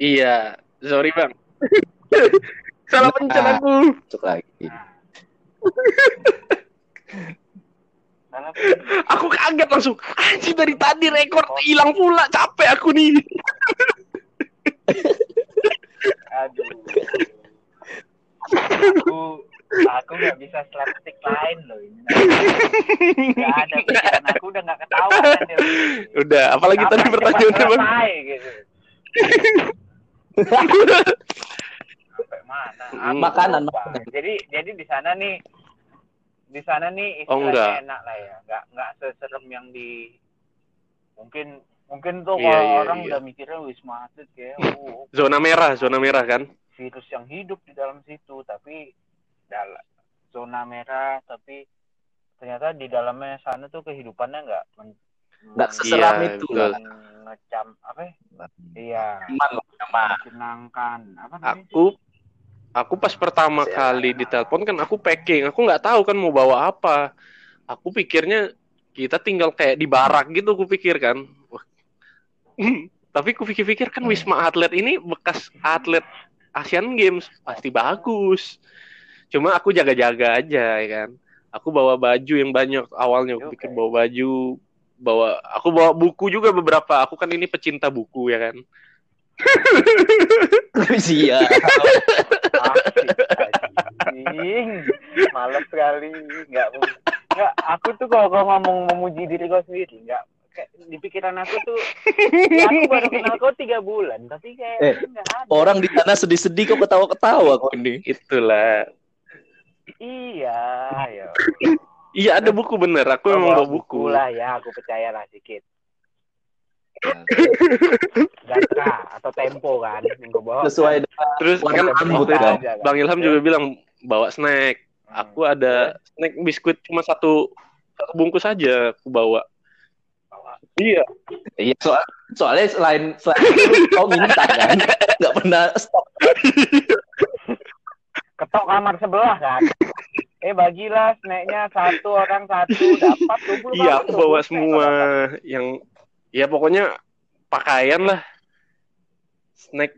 Iya, sorry bang. [laughs] Salah pencet Nah. aku. Masuk lagi. Aku kaget langsung. Anjir dari tadi rekor hilang pula. Capek aku nih. Aduh. Aku aku nggak bisa slapstick lain loh ini. Gak ada [laughs] pikiran kan dia. Udah, apalagi tadi pertanyaannya bang. selesai, gitu. Sampai mana? Aku Makanan. Jadi jadi di sana nih di sana nih Oh, istilahnya enggak. enak lah ya. Nggak nggak seserem yang di mungkin mungkin tuh Iya, kalau iya, orang iya. udah mikirnya wisma atlet kayak oh, Zona merah, zona merah kan? virus yang hidup di dalam situ tapi dalam zona merah tapi ternyata di dalamnya sana tuh kehidupannya nggak Nggak seseram Iya, itu betul. lah. ngecam apa ya? iya menyenangkan apa namanya Aku aku pas pertama kali ditelepon kan aku packing. Aku nggak tahu kan mau bawa apa. Aku pikirnya kita tinggal kayak di barak gitu aku pikir kan. [laughs] Tapi aku pikir-pikir kan Wisma Atlet ini bekas atlet Asian Games pasti bagus. Cuma aku jaga-jaga aja ya kan. Aku bawa baju yang banyak awalnya aku pikir Oke. bawa baju, bawa aku bawa buku juga beberapa. Aku kan ini pecinta buku ya kan. [laughs] Iya. anjing malas sekali nggak nggak aku tuh kalau kalau ngomong memuji diri kau sendiri nggak kayak di pikiran aku tuh ya aku baru kenal kau tiga bulan tapi kayak Eh, ada Orang di sana sedih-sedih kok ketawa-ketawa kok ini. Itulah. Iya, ya. [laughs] Iya ada buku bener. Aku memang bawa buku. lah ya, aku percaya lah dikit. Nah, Gatra atau Tempo kan, yang gue bawa. sesuai dengan Terus kan kan? aja, kan. Bang Ilham juga bilang bawa snack. Hmm. Aku ada snack biskuit cuma satu satu bungkus aja aku bawa. Iya. Iya, soal, soalnya selain selain itu kau minta kan, [laughs] nggak pernah stop. [laughs] Ketok kamar sebelah kan. Eh bagilah snacknya satu orang satu dapat 20 Iya, aku bawa snack semua dapat. yang ya pokoknya pakaian lah. Snack.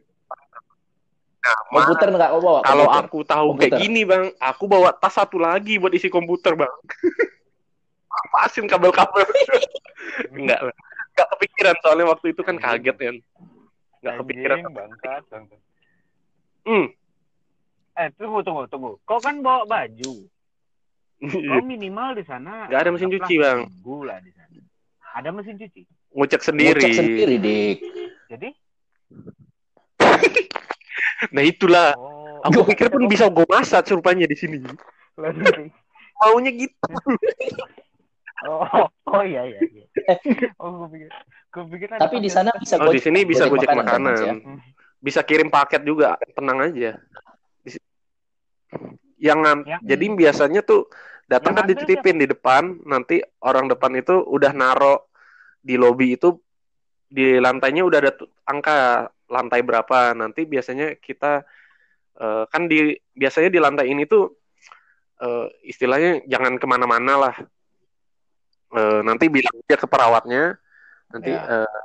Nah, Komputer nggak kau bawa? kalau komputer? aku tahu kayak Komputer. gini, Bang, aku bawa tas satu lagi buat isi komputer, Bang. [laughs] Pasin kabel-kabel. [laughs] Enggak lah. Enggak kepikiran soalnya waktu itu kan kaget ya. Enggak kepikiran. Hmm. Eh tunggu tunggu tunggu. Kau kan bawa baju. Kau [laughs] minimal di sana. Nggak ada mesin cuci, Bang. lah di sana. Ada mesin cuci. Ngucek sendiri. Ngocek sendiri, Dik. Jadi, [laughs] Nah, itulah. oh, Aku pikir pun bisa gue masak rupanya di sini. Maunya gitu. [laughs] Oh, oh iya iya. iya. Oh, gue pikir, gue pikir ada Tapi di sana bisa Oh, di sini bisa gojek ya? makanan. Bisa kirim paket juga, tenang aja. Yang Ya. jadi biasanya tuh datang kan dititipin di depan, nanti orang depan itu udah naro di lobi itu di lantainya udah ada angka lantai berapa. Nanti biasanya kita eh, kan di biasanya di lantai ini tuh eh, istilahnya jangan ke mana-mana lah. Eh, nanti bilang aja ke perawatnya, nanti Ya. eh,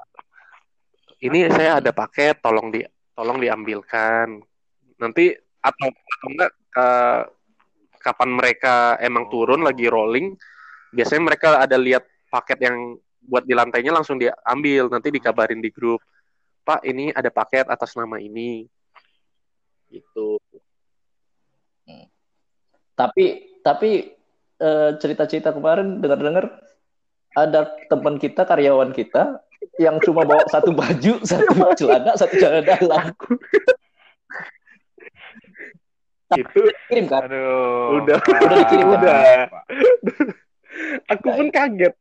ini saya ada paket, tolong di tolong diambilkan. Nanti atau atau enggak eh, kapan mereka emang turun lagi rolling, biasanya mereka ada lihat paket yang buat di lantainya langsung diambil, nanti dikabarin di grup. Pak, ini ada paket atas nama ini. Gitu. Tapi tapi eh, cerita-cerita kemarin dengar-dengar ada teman kita karyawan kita yang cuma bawa satu baju, [laughs] satu celana, satu celana dalam. [laughs] Itu Kirim kan? Aduh. Udah. Udah dikirim, udah. [laughs] Aku pun kaget.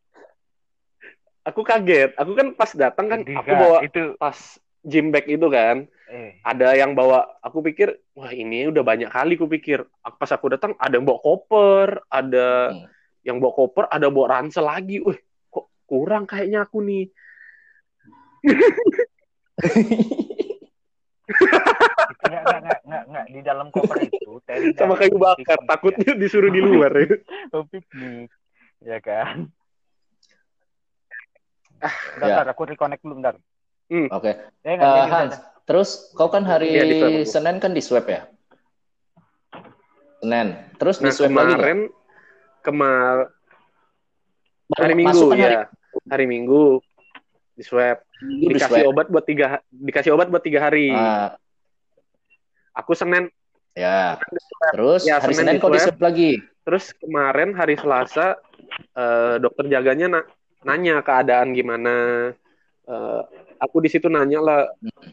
Aku kaget. Aku kan pas datang kan Jadi, aku bawa itu pas gym bag itu kan. eh ada yang bawa aku pikir wah ini udah banyak kali aku pikir pas aku datang ada yang bawa koper ada Hmm. yang bawa koper ada bawa ransel lagi wih kok kurang kayaknya aku nih [laughs] enggak enggak enggak enggak enggak di dalam koper itu tenda sama kayu bakar Piknik, takutnya disuruh di luar ya ya. Piknik ya kan Ah, Bentar, ya. aku reconnect dulu bentar. Oke. Ya, enggak, Eh, jadi, Hans, terus kau kan hari di aku. Senin kan di swab ya? Senin. Terus di nah swab lagi nggak? kemarin kemar hari minggu kan hari ya hari minggu di swab di dikasih swab. obat buat tiga dikasih obat buat tiga hari Ah, aku senin ya. Terus Ya, hari Senin Senin kau di di swab lagi. Terus kemarin hari Selasa eh, dokter jaganya na- nanya keadaan gimana. Eh, aku di situ nanya lah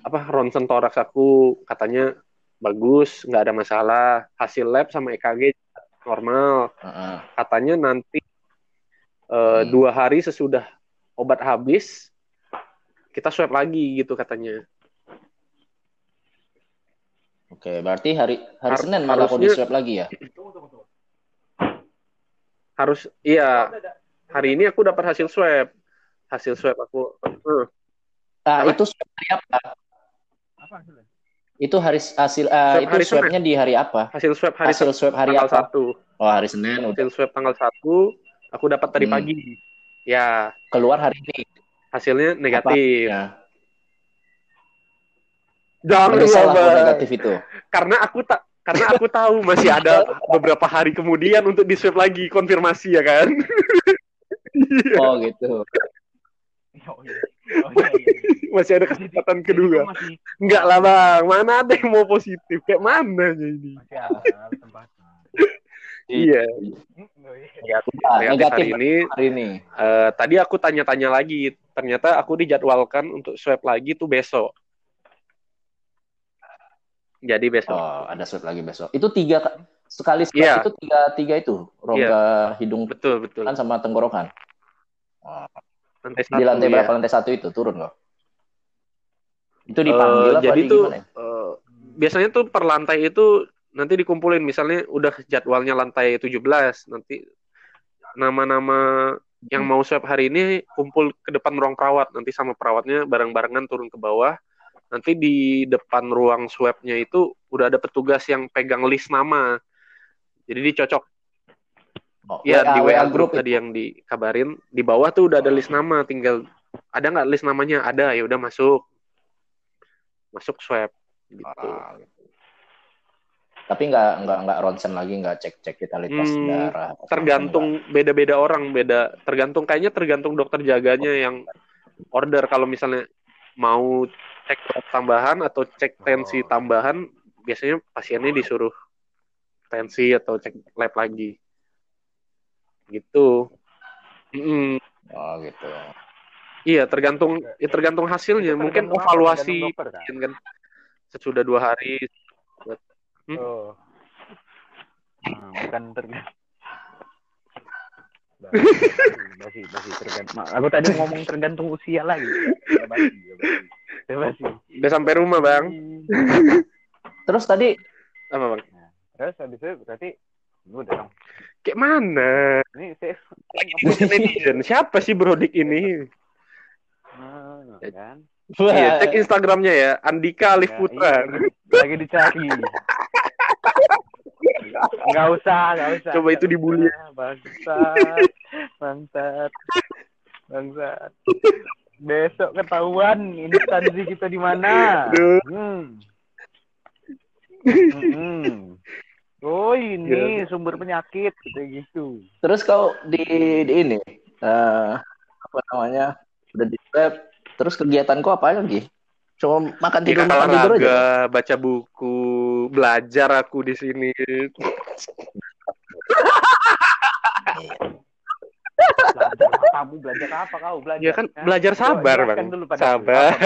apa ronsen toraks aku katanya bagus nggak ada masalah hasil lab sama EKG normal Heeh. katanya nanti eh, Hmm. dua hari sesudah obat habis kita swab lagi gitu katanya Oke, berarti hari hari Har- Senin malah kau di swab lagi ya? harus iya hari ini aku dapat hasil swab hasil swab aku eh, Ah, Apa? itu swab hari apa? Apa hasilnya? Itu hari hasil ah, Swab itu hari swabnya di hari apa? hasil swab hari Hasil swab hari tanggal apa? satu Oh, hari Senin udah hasil swab tanggal 1 aku dapat tadi Hmm. pagi. Ya, keluar hari ini. hasilnya negatif. Ya. Jangan kalau negatif itu. Karena aku tak karena aku tahu masih ada beberapa hari kemudian untuk di swab lagi konfirmasi ya kan. [laughs] Oh, gitu. Oh, iya. Oh, iya, iya, masih ada kesempatan kedua. masih Enggak lah bang, mana ada yang mau positif? Kayak mana ini? masih ada kesempatan. Iya. Hmm, oh, iya. Negatif, Ah, negatif hari ini. hari ini. Eh, tadi aku tanya-tanya lagi, ternyata aku dijadwalkan untuk swab lagi tuh besok. Jadi besok. Oh, ada swab lagi besok. Itu tiga ka- sekali swab Iya. itu tiga tiga itu rongga hidung Betul, betul. kan sama tenggorokan. Lantai Di lantai ya. berapa? Lantai satu itu turun kok. Itu dipanggil Eh, apa jadi di tuh gimana eh, biasanya tuh per lantai itu nanti dikumpulin misalnya udah jadwalnya lantai 17 nanti nama-nama yang mau swab hari ini kumpul ke depan ruang perawat nanti sama perawatnya bareng-barengan turun ke bawah nanti di depan ruang swabnya itu udah ada petugas yang pegang list nama. Jadi dicocok. Oh, ya WA, di WA WA grup itu. tadi yang dikabarin. Di bawah tuh udah ada list nama tinggal ada nggak list namanya? Ada ya udah masuk. Masuk swab gitu. Ah. Tapi nggak nggak nggak ronsen lagi nggak cek cek vitalitas Hmm, darah. tergantung beda-beda orang beda. Tergantung kayaknya tergantung dokter jaganya yang order. Kalau misalnya mau cek tambahan atau cek tensi Oh. tambahan biasanya pasiennya disuruh tensi atau cek lab lagi gitu enggak. Oh gitu. iya tergantung ya tergantung hasilnya mungkin tergantung apa? evaluasi dokter, kan? kan sesudah dua hari Hmm? Oh. Nah, bukan tergantung. Basi, basi tergantung. Ma- Aku tadi ngomong tergantung usia lagi. Ya, basi, ya, basi. Ya, basi. udah sampai rumah bang Terus tadi apa bang Nah, terus habis itu berarti udah dong. kayak mana Ini saya netizen siapa sih Brodik ini Nah, kan? Iya, cek Instagramnya ya, Andika Alif Ya, Putra. iya, lagi dicari. Enggak usah, enggak usah. Coba itu dibully. Bangsat. Bangsat. Bangsat. Besok ketahuan instansi kita di mana. Hmm. Hmm. Oh ini sumber penyakit kayak gitu. terus kau di, di ini eh, apa namanya udah di swab terus kegiatan kau apa lagi? Cuma makan Ya, tidur makan tidur aja. baca buku, belajar aku di sini. Belajar kamu belajar apa kau belajar? Ya kan, Hah? belajar sabar, jelaskan Bang. Dulu pada Sabar. [laughs]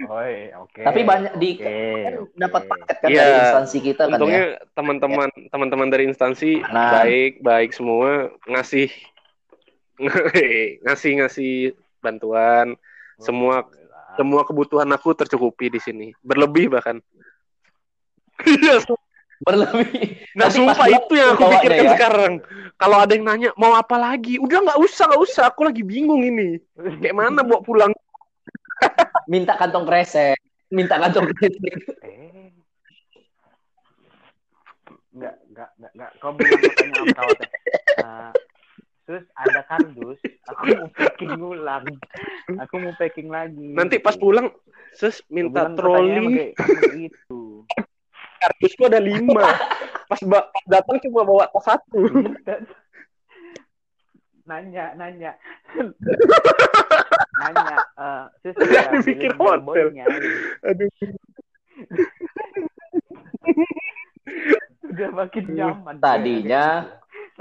Oi, oke. Tapi banyak di oke, kan oke. dapat paket kan Iya. dari instansi kita kan Untungnya ya. teman-teman teman-teman dari instansi Nah. baik baik semua ngasih [laughs] ngasih ngasih bantuan semua Alhamdulillah. semua kebutuhan aku tercukupi di sini berlebih bahkan. Iya, Berlebih. Nah, Nanti sumpah itu yang aku pikirkan ya. sekarang. Kalau ada yang nanya, mau apa lagi? Udah nggak usah, nggak usah. Aku lagi bingung ini. Kayak mana bawa pulang? [laughs] Minta kantong kresek. Minta kantong [laughs] kresek. Eh. Enggak, enggak, enggak, enggak. Kau bilang katanya apa kawatnya? Terus ada kardus, aku mau packing ulang. Aku mau packing lagi. Nanti pas pulang, sus minta troli. itu. Kardusku ada lima. Pas ba- datang cuma bawa tas satu. nanya, nanya. [laughs] nanya, eh, terus Nggak dia dipikir hotel. Aduh. Udah makin nyaman. Tadinya.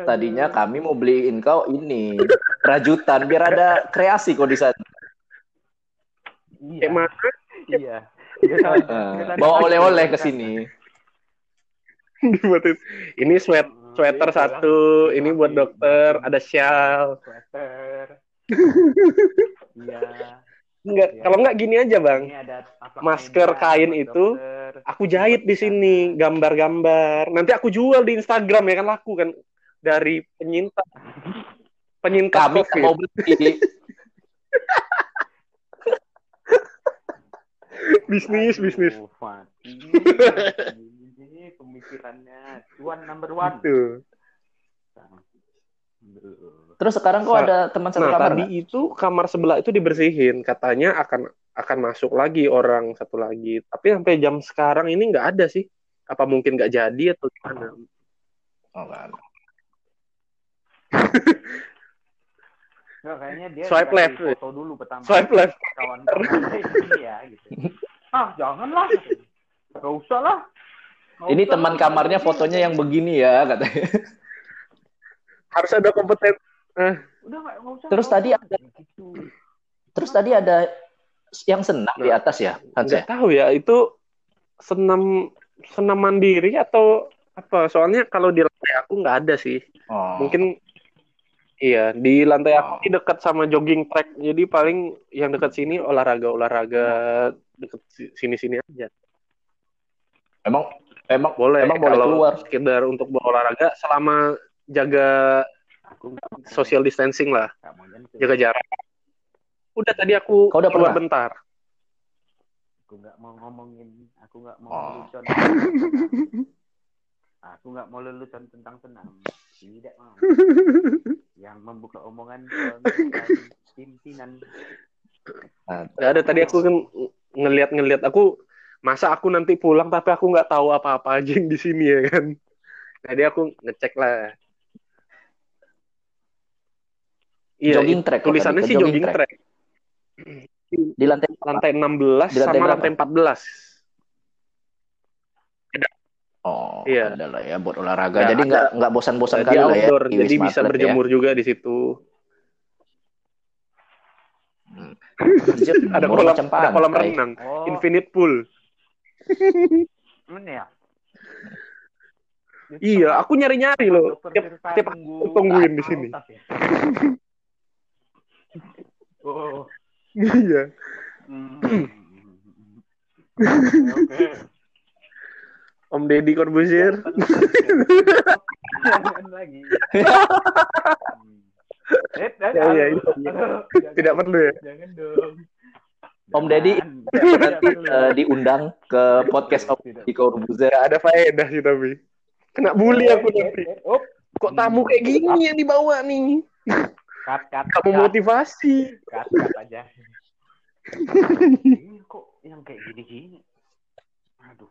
Tadinya kami mau beliin kau ini rajutan biar ada kreasi kok di sana. Iya. Mana? Iya. Eh, bawa oleh-oleh kan. ke sini. Ini sweat sweater Iya, satu, ini buat dokter, ada shawl. Sweater. Iya. Enggak, Iya. kalau enggak gini aja, Bang. Ini ada taplak Masker kain itu dokter. Aku jahit di sini gambar-gambar. Nanti aku jual di Instagram ya kan laku kan dari penyintas penyintas Kami COVID. mau beli. [laughs] bisnis bisnis. Ini pemikirannya cuan number one. Aduh. Terus sekarang kok ada teman satu Nah kamar tadi nggak? itu kamar sebelah itu dibersihin. Katanya akan akan masuk lagi orang satu lagi. Tapi sampai jam sekarang ini nggak ada sih. Apa mungkin nggak jadi atau gimana? Oh, ada. Nggak, kayaknya dia Swipe left. foto dulu pertama. Swipe left. [laughs] Ini ya gitu. Ah, janganlah. Gak usah lah. Nggak Ini usah teman lah. kamarnya fotonya yang begini ya katanya. Harus ada kompeten. Udah nggak nggak usah. Terus nggak tadi usah. ada- Gitu. Terus tadi ada yang senang di atas ya, Hans ya? Nggak tahu ya itu senam senam mandiri atau apa? Soalnya kalau di lantai aku nggak ada sih. Oh. Mungkin iya di lantai aku Oh. ini dekat sama jogging track. Jadi paling yang dekat sini olahraga olahraga deket si- sini-sini aja. emang emang Boleh emang boleh kalau keluar. sekedar untuk berolahraga selama jaga Aku social distancing lah, jaga jarak. Udah tadi aku Kau udah keluar pernah? bentar. Aku nggak mau ngomongin, aku nggak mau Oh. lelucon. Aku nggak mau lelucon tentang senam. Tidak mau. [laughs] Yang membuka omongan pimpinan. Nah, ada tadi aku kan ngeliat-ngeliat aku masa aku nanti pulang tapi aku nggak tahu apa-apa aja yang di sini ya kan. Jadi aku ngecek lah. Iya, Jogging track tulisannya sih jogging jogging track. di lantai Lantai 16 Di lantai sama berapa? lantai 14. Oh, Iya. ada lah ya buat olahraga. Ya, Jadi nggak nggak bosan-bosan kali lah ya. outdoor, di jadi Wisma bisa Atlet ya. berjemur juga di situ. [laughs] Anjir, Ada kolam macam ada kolam renang, Oh, infinite pool. ini ya. Iya, aku nyari-nyari loh. Tiap, tiap aku tungguin di sini. ya? [laughs] Oh. Iya. Hmm. [clears throat] Oke. Om Deddy Corbuzier. Jangan lagi. Eh, Ya, ya, Tidak perlu ya. Jangan dong. Om Deddy. Nanti [laughs] eh, diundang ke podcast Om di Corbuzier. Ada faedah sih tapi. Kena bully aku Eh, nanti. eh, oh, Kok tamu kayak gini yang dibawa nih? cut, cut, Kamu cut, motivasi. cut, cut aja. [laughs] Ini kok yang kayak gini-gini? Aduh.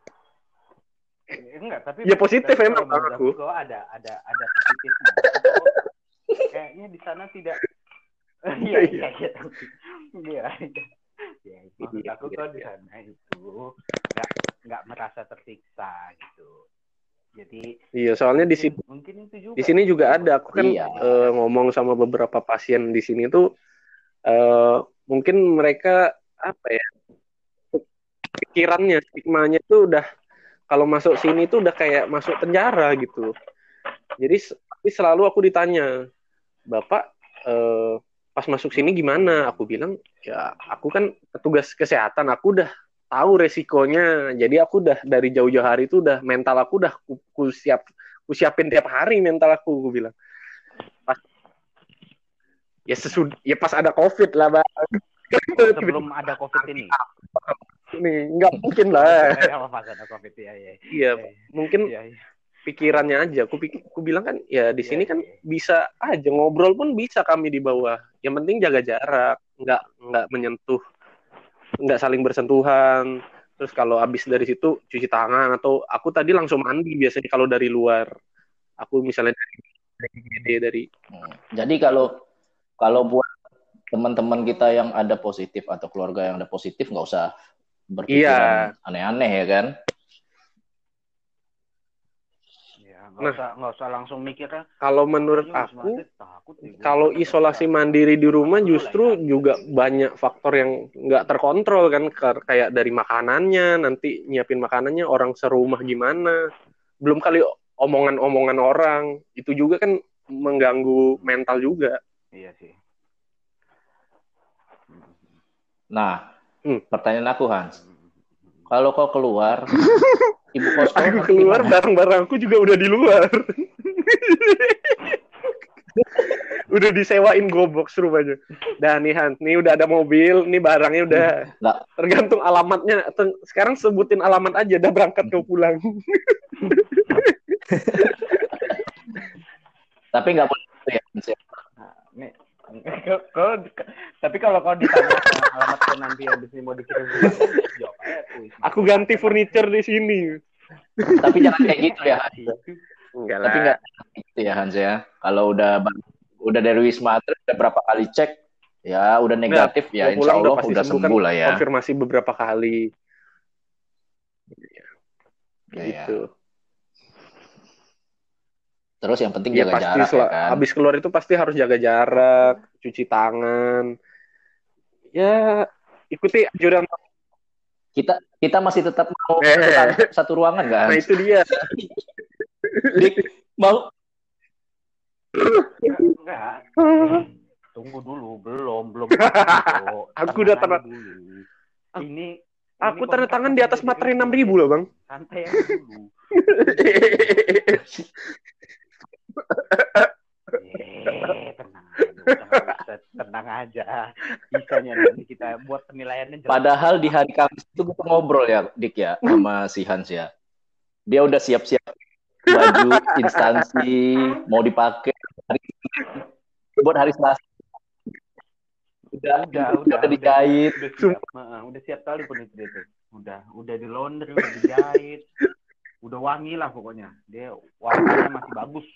Eh, enggak, tapi Ya, positif tapi emang kalau aku. ada ada ada positifnya. Kayaknya di sana tidak [laughs] Iya, iya, iya. Iya. Ya, maksud Iya, aku iya, kok di iya. sana itu nggak nggak merasa tersiksa gitu. Jadi Iya, soalnya di sini mungkin itu juga. di sini juga ada. Aku kan Iya. eh, ngomong sama beberapa pasien di sini tuh eh, mungkin mereka apa ya pikirannya stigmanya tuh udah kalau masuk sini tuh udah kayak masuk penjara gitu. Jadi selalu aku ditanya, Bapak eh, pas masuk sini gimana? Aku bilang ya aku kan petugas kesehatan, aku udah tahu resikonya. Jadi aku udah dari jauh-jauh hari itu udah mental aku udah ku, ku siap ku siapin tiap hari mental aku, aku bilang. Pas, ya sesud ya pas ada covid lah bang. Sebelum ada covid ini. [laughs] Nih nggak mungkin lah. Covid ya ya. Iya mungkin Iya, iya. pikirannya aja. Aku pikir, aku bilang kan ya di sini kan iya. bisa aja ngobrol pun bisa kami di bawah. Yang penting jaga jarak, nggak nggak menyentuh, nggak saling bersentuhan. Terus kalau habis dari situ cuci tangan atau aku tadi langsung mandi biasanya kalau dari luar. Aku misalnya dari dari dari Hmm. Jadi kalau kalau buat teman-teman kita yang ada positif atau keluarga yang ada positif nggak usah berpikiran aneh-aneh ya kan? Ya, nggak Nah. usah nggak usah langsung mikirnya. kalau menurut "Kayaknya Wisma aku takut kalau isolasi ada." mandiri di rumah justru ya. juga banyak faktor yang nggak terkontrol kan kayak dari makanannya nanti nyiapin makanannya orang serumah gimana belum kali omongan-omongan orang itu juga kan mengganggu mental juga Iya sih. Nah, Hmm. pertanyaan aku Hans, kalau kau keluar, [laughs] ibu kos kau aku keluar barang-barangku juga udah di luar. [laughs] Udah disewain gobox rumahnya. Dah nih Han nih udah ada mobil nih barangnya udah Nggak. tergantung alamatnya. Sekarang sebutin alamat aja udah berangkat kau pulang. [laughs] Tapi nggak boleh gitu ya. Hans, ya. Nah, kalau tapi kalau kau ditanya alamat kau nanti habis ini mau dikirim jawab aja aku ganti furniture di sini Tapi jangan kayak gitu ya. Enggak Tapi nggak gitu ya Hans ya. Kalau udah udah dari Wisma Atlet udah berapa kali cek, ya udah negatif ya, Mau insya Allah pasti udah sembuh kan, sembuh lah ya. konfirmasi beberapa kali Ya, ya. gitu Terus yang penting ya jaga pasti jarak ya kan. habis keluar itu pasti harus jaga jarak cuci tangan ya ikuti anjuran Kita kita masih tetap mau Eh. satu, ruangan nggak? Nah itu dia. Dik, mau Enggak. Tunggu dulu, belum, belum. [laughs] Aku udah tanda- dulu. Ini Aku ini tanda tangan di atas materai kerja 6000 loh bang. Santai aja dulu. [laughs] Eh, tenang. Udah, udah, tenang aja. Bisanya nanti kita buat penilaiannya jelas. Padahal di hari Kamis itu kita ngobrol ya, Dik ya, sama si Hans ya. Dia udah siap-siap baju instansi mau dipakai hari buat hari Selasa. Udah, udah, udah, udah, udah dijahit. udah siap, Heeh, udah siap kali pun itu dia tuh. Udah, udah di laundry, udah dijahit, udah wangi lah pokoknya. Dia warnanya masih bagus.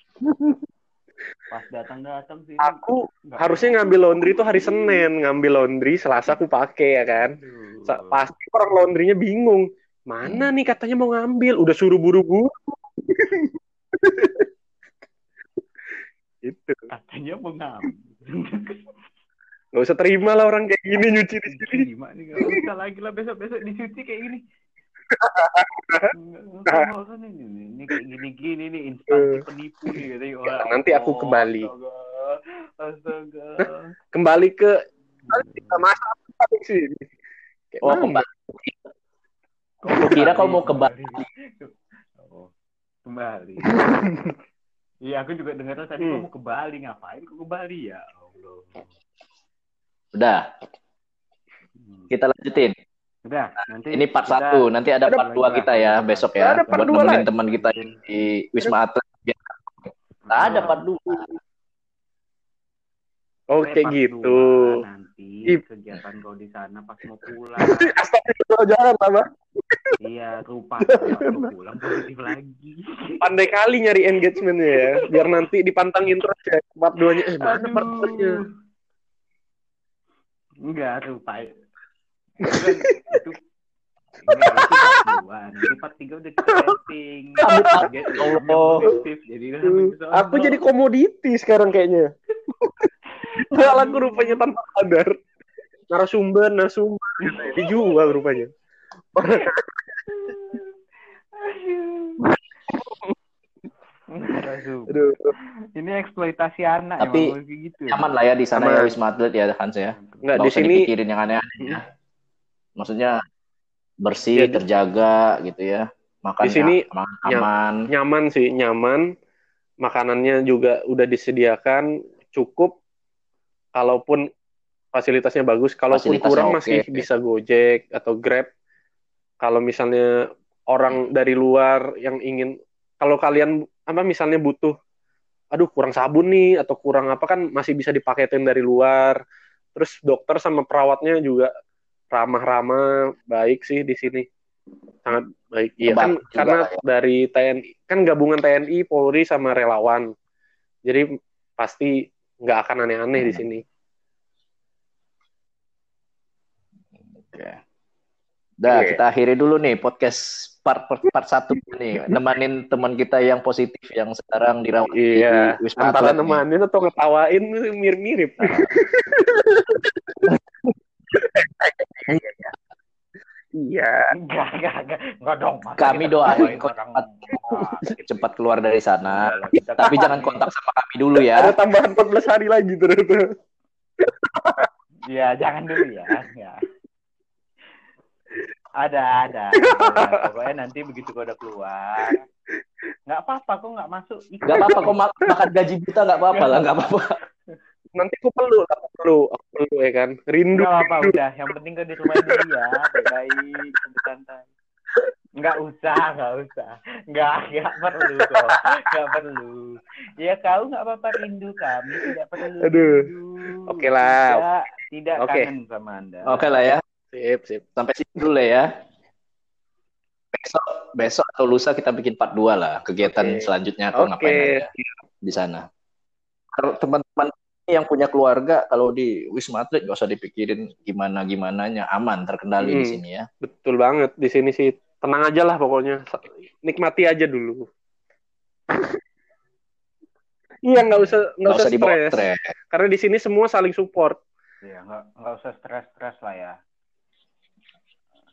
Pas datang-datang sih. Aku nggak- harusnya ngambil laundry itu hari Senin, ngambil laundry Selasa aku pakai ya kan. Aduh. Sa- Pasti orang laundrynya bingung. Mana nih katanya mau ngambil, udah suruh buru-buru. [laughs] itu katanya mau ngambil. nggak usah terima lah orang kayak gini nyuci di sini. Gimana nih? Gak usah lagi lah besok-besok dicuci kayak gini. Ini, ini kayak gini-gini nih instansi penipu nih katanya. Wah, Eh. Nanti aku oh, kembali. Astaga, astaga. Kembali ke kita masak apa di sini. Kayak Oh, mana? kembali. Aku kira kau mau kembali. Oh, kembali. Iya, aku juga dengar tadi Hmm. kau mau ke Bali ngapain? Kau ke Bali ya? Allah. Udah, Hmm. kita lanjutin. Udah, nanti Ini part kita- satu, nanti ada Ada part dua kita ya besok ya, Ada part buat dua nemenin teman kita di Wisma Atlet. Tak ada part dua. Kayak pas gitu. Nanti Ip. kegiatan kau di sana pas mau pulang. [laughs] Astagfirullah jangan lah Bang. iya, lupa mau pulang positif lagi. Pandai kali nyari engagementnya ya, biar nanti dipantangin terus ya. Part 2-nya eh mana part 2-nya? Enggak, lupa. Itu dua. Nanti part tiga udah kita Ya yang positif. Jadi. Aku jadi komoditi sekarang kayaknya. [laughs] Malah aku rupanya tanpa sadar. Narasumber, narasumber. Dijual rupanya. Aduh. Aduh. Ini eksploitasi anak Tapi emang kayak gitu. Nyaman lah ya di sana Aman. ya Wisma Atlet ya Hans ya. Enggak Nggak di sini dipikirin yang aneh-aneh ya. Maksudnya bersih, di- terjaga gitu ya. Makan Di sini aman, nyam- aman. nyaman sih, nyaman. Makanannya juga udah disediakan cukup. Kalaupun fasilitasnya bagus, kalaupun Fasilitasnya kurang oke. masih bisa Gojek atau Grab. Kalau misalnya orang dari luar yang ingin kalau kalian apa misalnya butuh aduh kurang sabun nih atau kurang apa kan masih bisa dipaketin dari luar. Terus dokter sama perawatnya juga ramah-ramah, baik sih di sini. Sangat baik. Iya kan juga karena ya. dari TNI kan gabungan TNI, Polri sama relawan. Jadi pasti nggak akan aneh-aneh di Hmm. sini. Oke. Dah, Iya. kita akhiri dulu nih podcast part part, part satu nih. [laughs] Nemanin teman kita yang positif yang sekarang dirawat Iya, di Wisma antara Atlet nih. nemanin atau ngetawain mirip-mirip. [laughs] Iya. Enggak, enggak, enggak. Enggak dong. masa Kami doain orang. cepat, cepat keluar dari sana. Enggak lah, kita Tapi jangan kontak sama kami dulu Ada ya. tambahan 14 hari lagi ternyata. Iya, jangan dulu ya. ya. Ada, ada, ada. Pokoknya nanti begitu kau udah keluar. Nggak apa-apa, kok nggak masuk. Ikut. Gak apa-apa kau ma- makan gaji buta gak apa-apa lah, gak apa-apa. Nanti aku perlu, aku perlu, aku perlu ya kan. Rindu. Nggak apa-apa, udah. Yang penting kau di rumah dulu ya. Baik-baik, santai. Nggak usah, nggak usah. Nggak, nggak perlu kok. Nggak perlu. Ya kau nggak apa-apa rindu kami. Tidak perlu Aduh. rindu. Oke lah. Tidak, tidak Oke. kangen sama Anda. Oke lah ya. Sip, sip. Sampai sini dulu ya. Besok, besok atau lusa kita bikin part 2 lah. Kegiatan Oke. selanjutnya kau ngapain Oke. aja di sana. Kalau teman-teman yang punya keluarga, kalau di Wisma Atlet gak usah dipikirin gimana-gimananya. Aman, terkendali di Hmm. sini ya. Betul banget di sini sih. Tenang aja lah pokoknya. Nikmati aja dulu. [laughs] Iya nggak usah nggak Gak usah usah stres. stres. Karena di sini semua saling support. Ya, nggak, nggak usah stres-stres lah ya.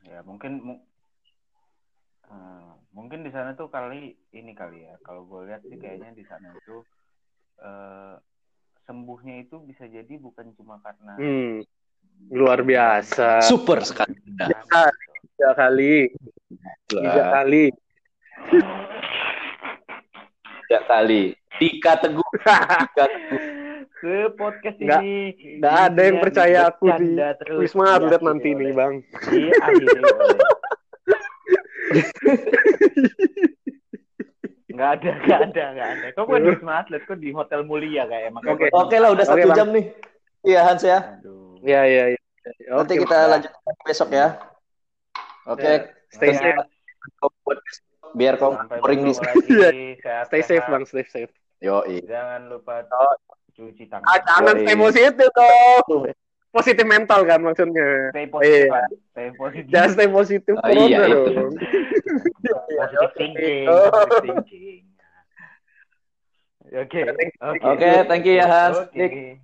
ya mungkin mu- eh, mungkin di sana tuh kali ini kali ya kalau gue lihat sih kayaknya di sana itu eh, sembuhnya itu bisa jadi bukan cuma karena Hmm, luar biasa. Super sekali. Tiga kali, tiga kali. Tiga kali. Dika Teguh. [laughs] Dika Teguh. ke podcast Nggak- ini nggak ada yang percaya aku di terus Wisma Atlet diakhiri nanti nih, oleh- Bang. diakhiri oleh [laughs] nggak ada nggak [laughs] ada nggak ada kok bukan di Wisma Atlet kok di Hotel Mulia kayak makanya Oke. gua- Oke lah udah satu Bang. jam nih. Iya Hans ya. aduh Iya, iya, iya. Nanti kita Bang. lanjut besok ya. Oke. Ya, Stay Terus safe. buat besok, biar kau boring di [laughs] sehat Stay safe, Bang. Stay safe. Yo, jangan lupa cuci tangan Ah, jangan stay positif dong. Positif mental kan maksudnya. stay positif Iya. Pak. stay positif Jangan stay positif Oh, iya, itu. dong. [laughs] positive thinking Oh. positive thinking oke oke thank you ya Hans. Oke.